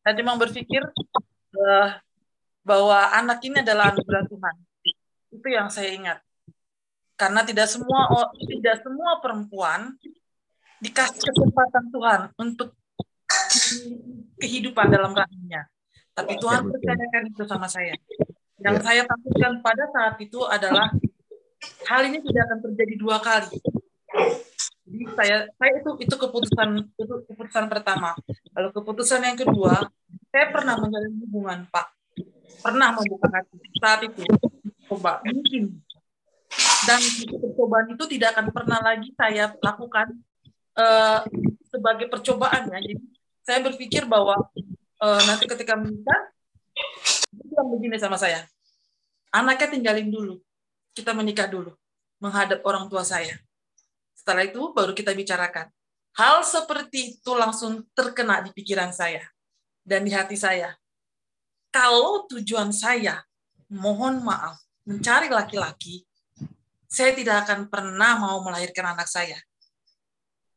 D: saya cuma berpikir uh, bahwa anak ini adalah anugerah Tuhan. Itu yang saya ingat karena tidak semua tidak semua perempuan dikasih kesempatan Tuhan untuk kehidupan dalam rahimnya. Tapi Tuhan percayakan itu sama saya. Yang ya. saya takutkan pada saat itu adalah hal ini tidak akan terjadi dua kali. Jadi saya saya itu itu keputusan itu keputusan pertama. Lalu keputusan yang kedua, saya pernah menjalin hubungan Pak, pernah membuka hati saat itu. Coba mungkin dan percobaan itu tidak akan pernah lagi saya lakukan uh, sebagai percobaan ya. Jadi saya berpikir bahwa uh, nanti ketika menikah yang begini sama saya. Anaknya tinggalin dulu. Kita menikah dulu. Menghadap orang tua saya. Setelah itu baru kita bicarakan. Hal seperti itu langsung terkena di pikiran saya dan di hati saya. Kalau tujuan saya, mohon maaf, mencari laki-laki, saya tidak akan pernah mau melahirkan anak saya.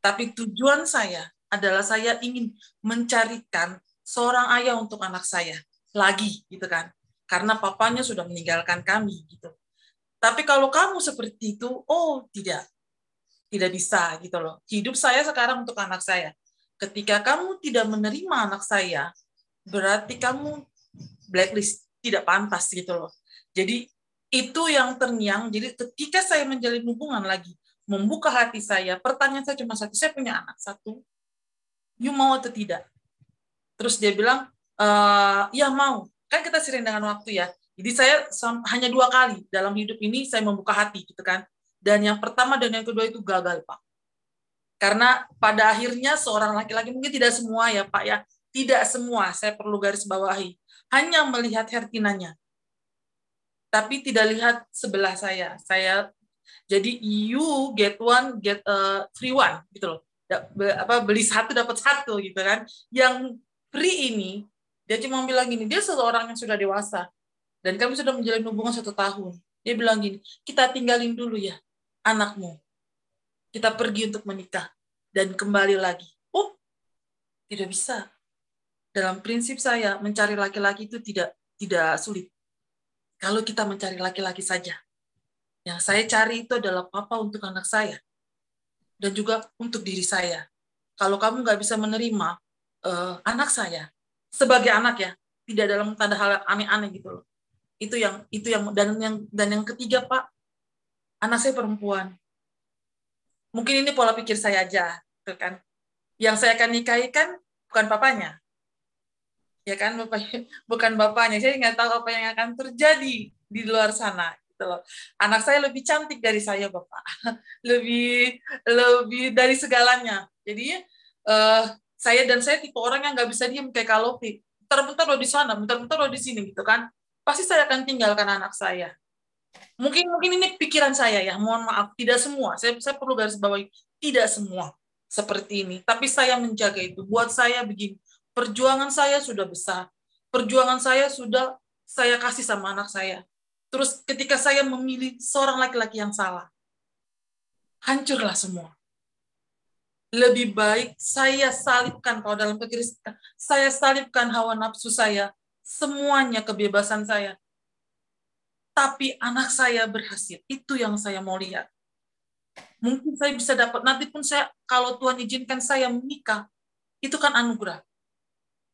D: Tapi tujuan saya adalah saya ingin mencarikan seorang ayah untuk anak saya lagi gitu kan. Karena papanya sudah meninggalkan kami gitu. Tapi kalau kamu seperti itu, oh tidak. Tidak bisa gitu loh. Hidup saya sekarang untuk anak saya. Ketika kamu tidak menerima anak saya, berarti kamu blacklist, tidak pantas gitu loh. Jadi itu yang terngiang. Jadi ketika saya menjalin hubungan lagi, membuka hati saya, pertanyaan saya cuma satu, saya punya anak satu, you mau atau tidak? Terus dia bilang, e, ya mau. Kan kita sering dengan waktu ya. Jadi saya hanya dua kali dalam hidup ini saya membuka hati gitu kan. Dan yang pertama dan yang kedua itu gagal Pak. Karena pada akhirnya seorang laki-laki mungkin tidak semua ya Pak ya, tidak semua saya perlu garis bawahi. Hanya melihat Hertinanya tapi tidak lihat sebelah saya. Saya jadi you get one get a free one gitu loh. Apa beli satu dapat satu gitu kan. Yang free ini dia cuma bilang gini, dia seseorang yang sudah dewasa dan kami sudah menjalin hubungan satu tahun. Dia bilang gini, kita tinggalin dulu ya anakmu. Kita pergi untuk menikah dan kembali lagi. Oh, tidak bisa. Dalam prinsip saya mencari laki-laki itu tidak tidak sulit kalau kita mencari laki-laki saja. Yang saya cari itu adalah papa untuk anak saya. Dan juga untuk diri saya. Kalau kamu nggak bisa menerima uh, anak saya sebagai anak ya, tidak dalam tanda hal aneh-aneh gitu loh. Itu yang itu yang dan yang dan yang ketiga Pak, anak saya perempuan. Mungkin ini pola pikir saya aja, tuh kan. Yang saya akan nikahi kan bukan papanya, ya kan bapak bukan bapaknya saya nggak tahu apa yang akan terjadi di luar sana gitu loh. Anak saya lebih cantik dari saya, Bapak. lebih lebih dari segalanya. Jadi uh, saya dan saya tipe orang yang nggak bisa diem kayak kalau bentar-bentar lo di sana, bentar-bentar lo di sini gitu kan. Pasti saya akan tinggalkan anak saya. Mungkin mungkin ini pikiran saya ya, mohon maaf, tidak semua. Saya saya perlu garis bawahi, tidak semua seperti ini. Tapi saya menjaga itu. Buat saya begini, perjuangan saya sudah besar. Perjuangan saya sudah saya kasih sama anak saya. Terus ketika saya memilih seorang laki-laki yang salah, hancurlah semua. Lebih baik saya salibkan kalau dalam kekristenan, saya salibkan hawa nafsu saya, semuanya kebebasan saya. Tapi anak saya berhasil. Itu yang saya mau lihat. Mungkin saya bisa dapat, nanti pun saya, kalau Tuhan izinkan saya menikah, itu kan anugerah.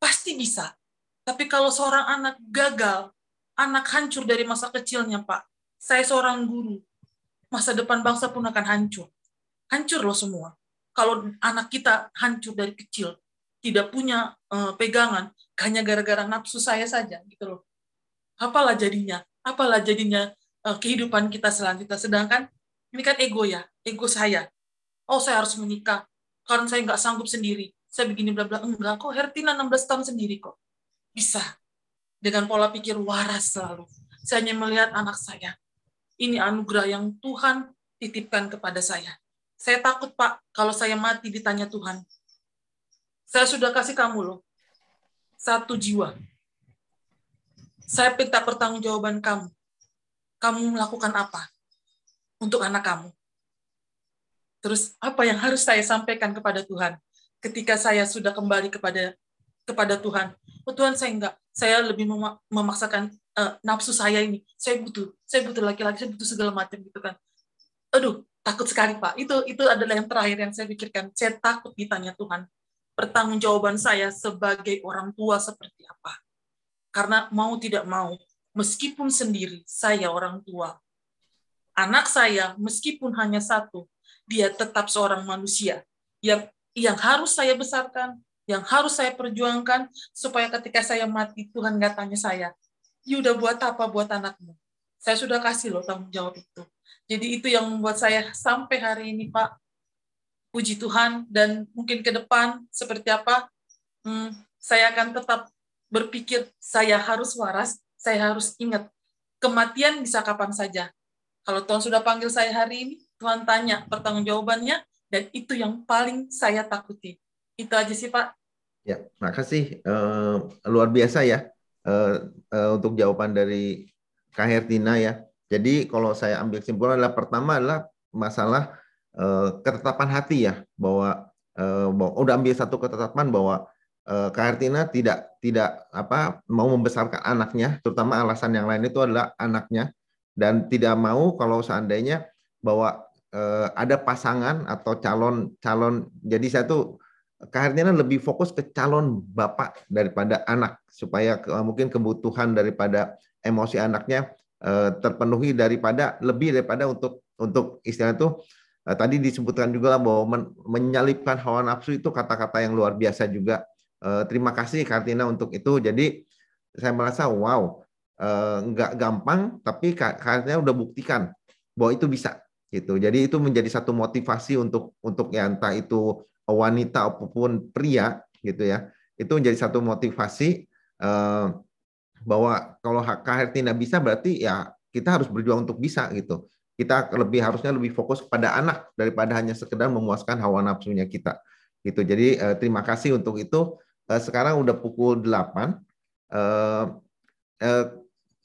D: Pasti bisa. Tapi kalau seorang anak gagal, anak hancur dari masa kecilnya, Pak. Saya seorang guru. Masa depan bangsa pun akan hancur. Hancur loh semua kalau anak kita hancur dari kecil, tidak punya uh, pegangan, hanya gara-gara nafsu saya saja, gitu loh. Apalah jadinya? Apalah jadinya uh, kehidupan kita selanjutnya? Sedangkan ini kan ego ya, ego saya. Oh, saya harus menikah karena saya nggak sanggup sendiri. Saya begini bla bla. Enggak kok, Hertina 16 tahun sendiri kok. Bisa. Dengan pola pikir waras selalu. Saya hanya melihat anak saya. Ini anugerah yang Tuhan titipkan kepada saya saya takut, Pak, kalau saya mati ditanya Tuhan. Saya sudah kasih kamu loh. Satu jiwa. Saya minta pertanggungjawaban kamu. Kamu melakukan apa untuk anak kamu? Terus apa yang harus saya sampaikan kepada Tuhan ketika saya sudah kembali kepada kepada Tuhan? Oh Tuhan saya enggak, saya lebih memaksakan uh, nafsu saya ini. Saya butuh, saya butuh laki-laki, saya butuh segala macam gitu kan. Aduh, takut sekali Pak. Itu itu adalah yang terakhir yang saya pikirkan. Saya takut ditanya Tuhan. Pertanggungjawaban saya sebagai orang tua seperti apa? Karena mau tidak mau, meskipun sendiri saya orang tua, anak saya meskipun hanya satu, dia tetap seorang manusia yang yang harus saya besarkan, yang harus saya perjuangkan supaya ketika saya mati Tuhan nggak tanya saya, "You udah buat apa buat anakmu?" Saya sudah kasih loh tanggung jawab itu. Jadi itu yang membuat saya sampai hari ini, Pak, puji Tuhan, dan mungkin ke depan seperti apa, hmm, saya akan tetap berpikir saya harus waras, saya harus ingat, kematian bisa kapan saja. Kalau Tuhan sudah panggil saya hari ini, Tuhan tanya pertanggungjawabannya, dan itu yang paling saya takuti. Itu aja sih, Pak.
C: Ya, makasih. Uh, luar biasa ya uh, uh, untuk jawaban dari Kak Hertina ya. Jadi kalau saya ambil kesimpulan adalah pertama adalah masalah uh, ketetapan hati ya bahwa uh, udah ambil satu ketetapan bahwa uh, Kak Artina tidak tidak apa mau membesarkan anaknya, terutama alasan yang lain itu adalah anaknya dan tidak mau kalau seandainya bahwa uh, ada pasangan atau calon calon jadi saya tuh Kak Artina lebih fokus ke calon bapak daripada anak supaya ke, mungkin kebutuhan daripada emosi anaknya Eh, terpenuhi daripada lebih daripada untuk untuk istilah itu uh, tadi disebutkan juga bahwa men, menyalipkan hawa nafsu itu kata-kata yang luar biasa juga. Uh, terima kasih Kartina untuk itu. Jadi saya merasa wow nggak gampang tapi Kartina udah buktikan bahwa itu bisa gitu. Jadi itu menjadi satu motivasi untuk untuk ya entah itu wanita apa pun pria gitu ya. Itu menjadi satu motivasi bahwa kalau KHR tidak bisa berarti ya kita harus berjuang untuk bisa gitu. Kita lebih harusnya lebih fokus kepada anak daripada hanya sekedar memuaskan hawa nafsunya kita. Gitu. Jadi eh, terima kasih untuk itu. Eh, sekarang udah pukul 8. Eh, eh,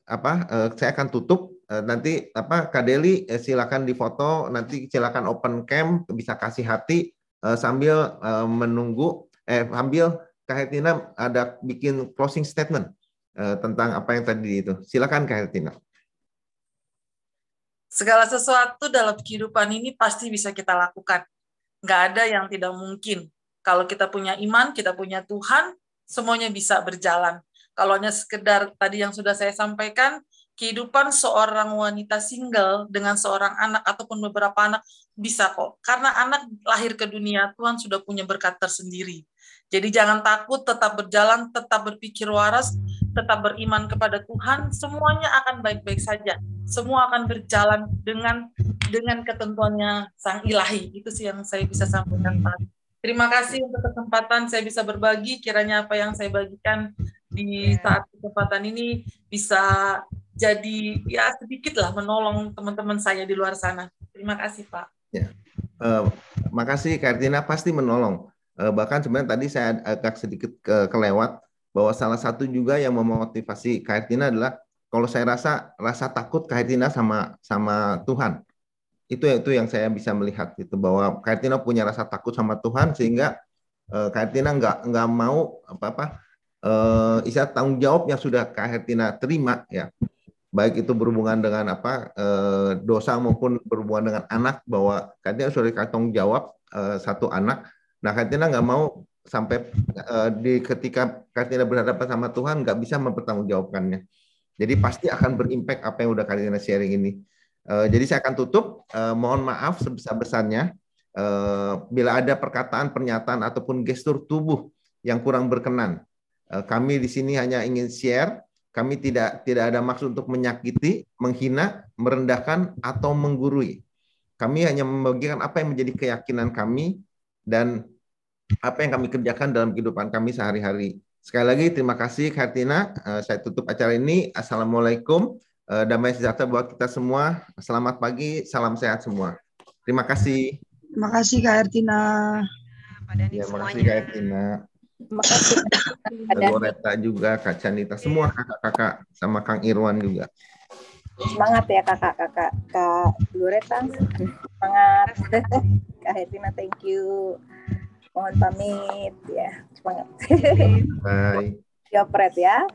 C: apa eh, saya akan tutup eh, nanti apa Kadeli eh, silakan difoto nanti silakan open cam bisa kasih hati eh, sambil eh, menunggu eh sambil Kak Hetina ada bikin closing statement Eh, tentang apa yang tadi itu. Silakan Kak Hertina.
D: Segala sesuatu dalam kehidupan ini pasti bisa kita lakukan. Nggak ada yang tidak mungkin. Kalau kita punya iman, kita punya Tuhan, semuanya bisa berjalan. Kalau hanya sekedar tadi yang sudah saya sampaikan, kehidupan seorang wanita single dengan seorang anak ataupun beberapa anak bisa kok. Karena anak lahir ke dunia, Tuhan sudah punya berkat tersendiri. Jadi jangan takut, tetap berjalan, tetap berpikir waras, tetap beriman kepada Tuhan, semuanya akan baik-baik saja. Semua akan berjalan dengan dengan ketentuannya Sang Ilahi. Itu sih yang saya bisa sampaikan, Pak. Terima kasih untuk kesempatan saya bisa berbagi. Kiranya apa yang saya bagikan di saat kesempatan ini bisa jadi ya sedikit lah menolong teman-teman saya di luar sana. Terima kasih Pak.
C: Ya, uh, makasih Kartina pasti menolong. Uh, bahkan sebenarnya tadi saya agak sedikit ke kelewat bahwa salah satu juga yang memotivasi Kartina adalah kalau saya rasa rasa takut Kartina sama sama Tuhan itu itu yang saya bisa melihat itu bahwa Kartina punya rasa takut sama Tuhan sehingga uh, Kartina nggak nggak mau apa apa uh, istilah tanggung jawab yang sudah Kartina terima ya baik itu berhubungan dengan apa uh, dosa maupun berhubungan dengan anak bahwa Kartina sudah tanggung jawab uh, satu anak nah Kartina nggak mau sampai uh, di ketika Kartina berhadapan sama Tuhan nggak bisa mempertanggungjawabkannya jadi pasti akan berimpact apa yang udah Kartina sharing ini Uh, jadi saya akan tutup. Uh, mohon maaf sebesar-besarnya uh, bila ada perkataan, pernyataan ataupun gestur tubuh yang kurang berkenan. Uh, kami di sini hanya ingin share. Kami tidak tidak ada maksud untuk menyakiti, menghina, merendahkan atau menggurui. Kami hanya membagikan apa yang menjadi keyakinan kami dan apa yang kami kerjakan dalam kehidupan kami sehari-hari. Sekali lagi terima kasih Kartina. Saya tutup acara ini. Assalamualaikum uh, damai sejahtera buat kita semua. Selamat pagi, salam sehat semua. Terima kasih.
B: Terima kasih Kak Ertina.
C: Ya, terima kasih Kak Ertina. Terima kasih. Loreta juga, Kak Canita, semua kakak-kakak sama Kang Irwan juga.
E: Semangat ya kakak-kakak, Kak Loreta. Semangat. Kak Hertina, thank you. Mohon pamit ya. Semangat.
C: Bye.
E: Diopret ya.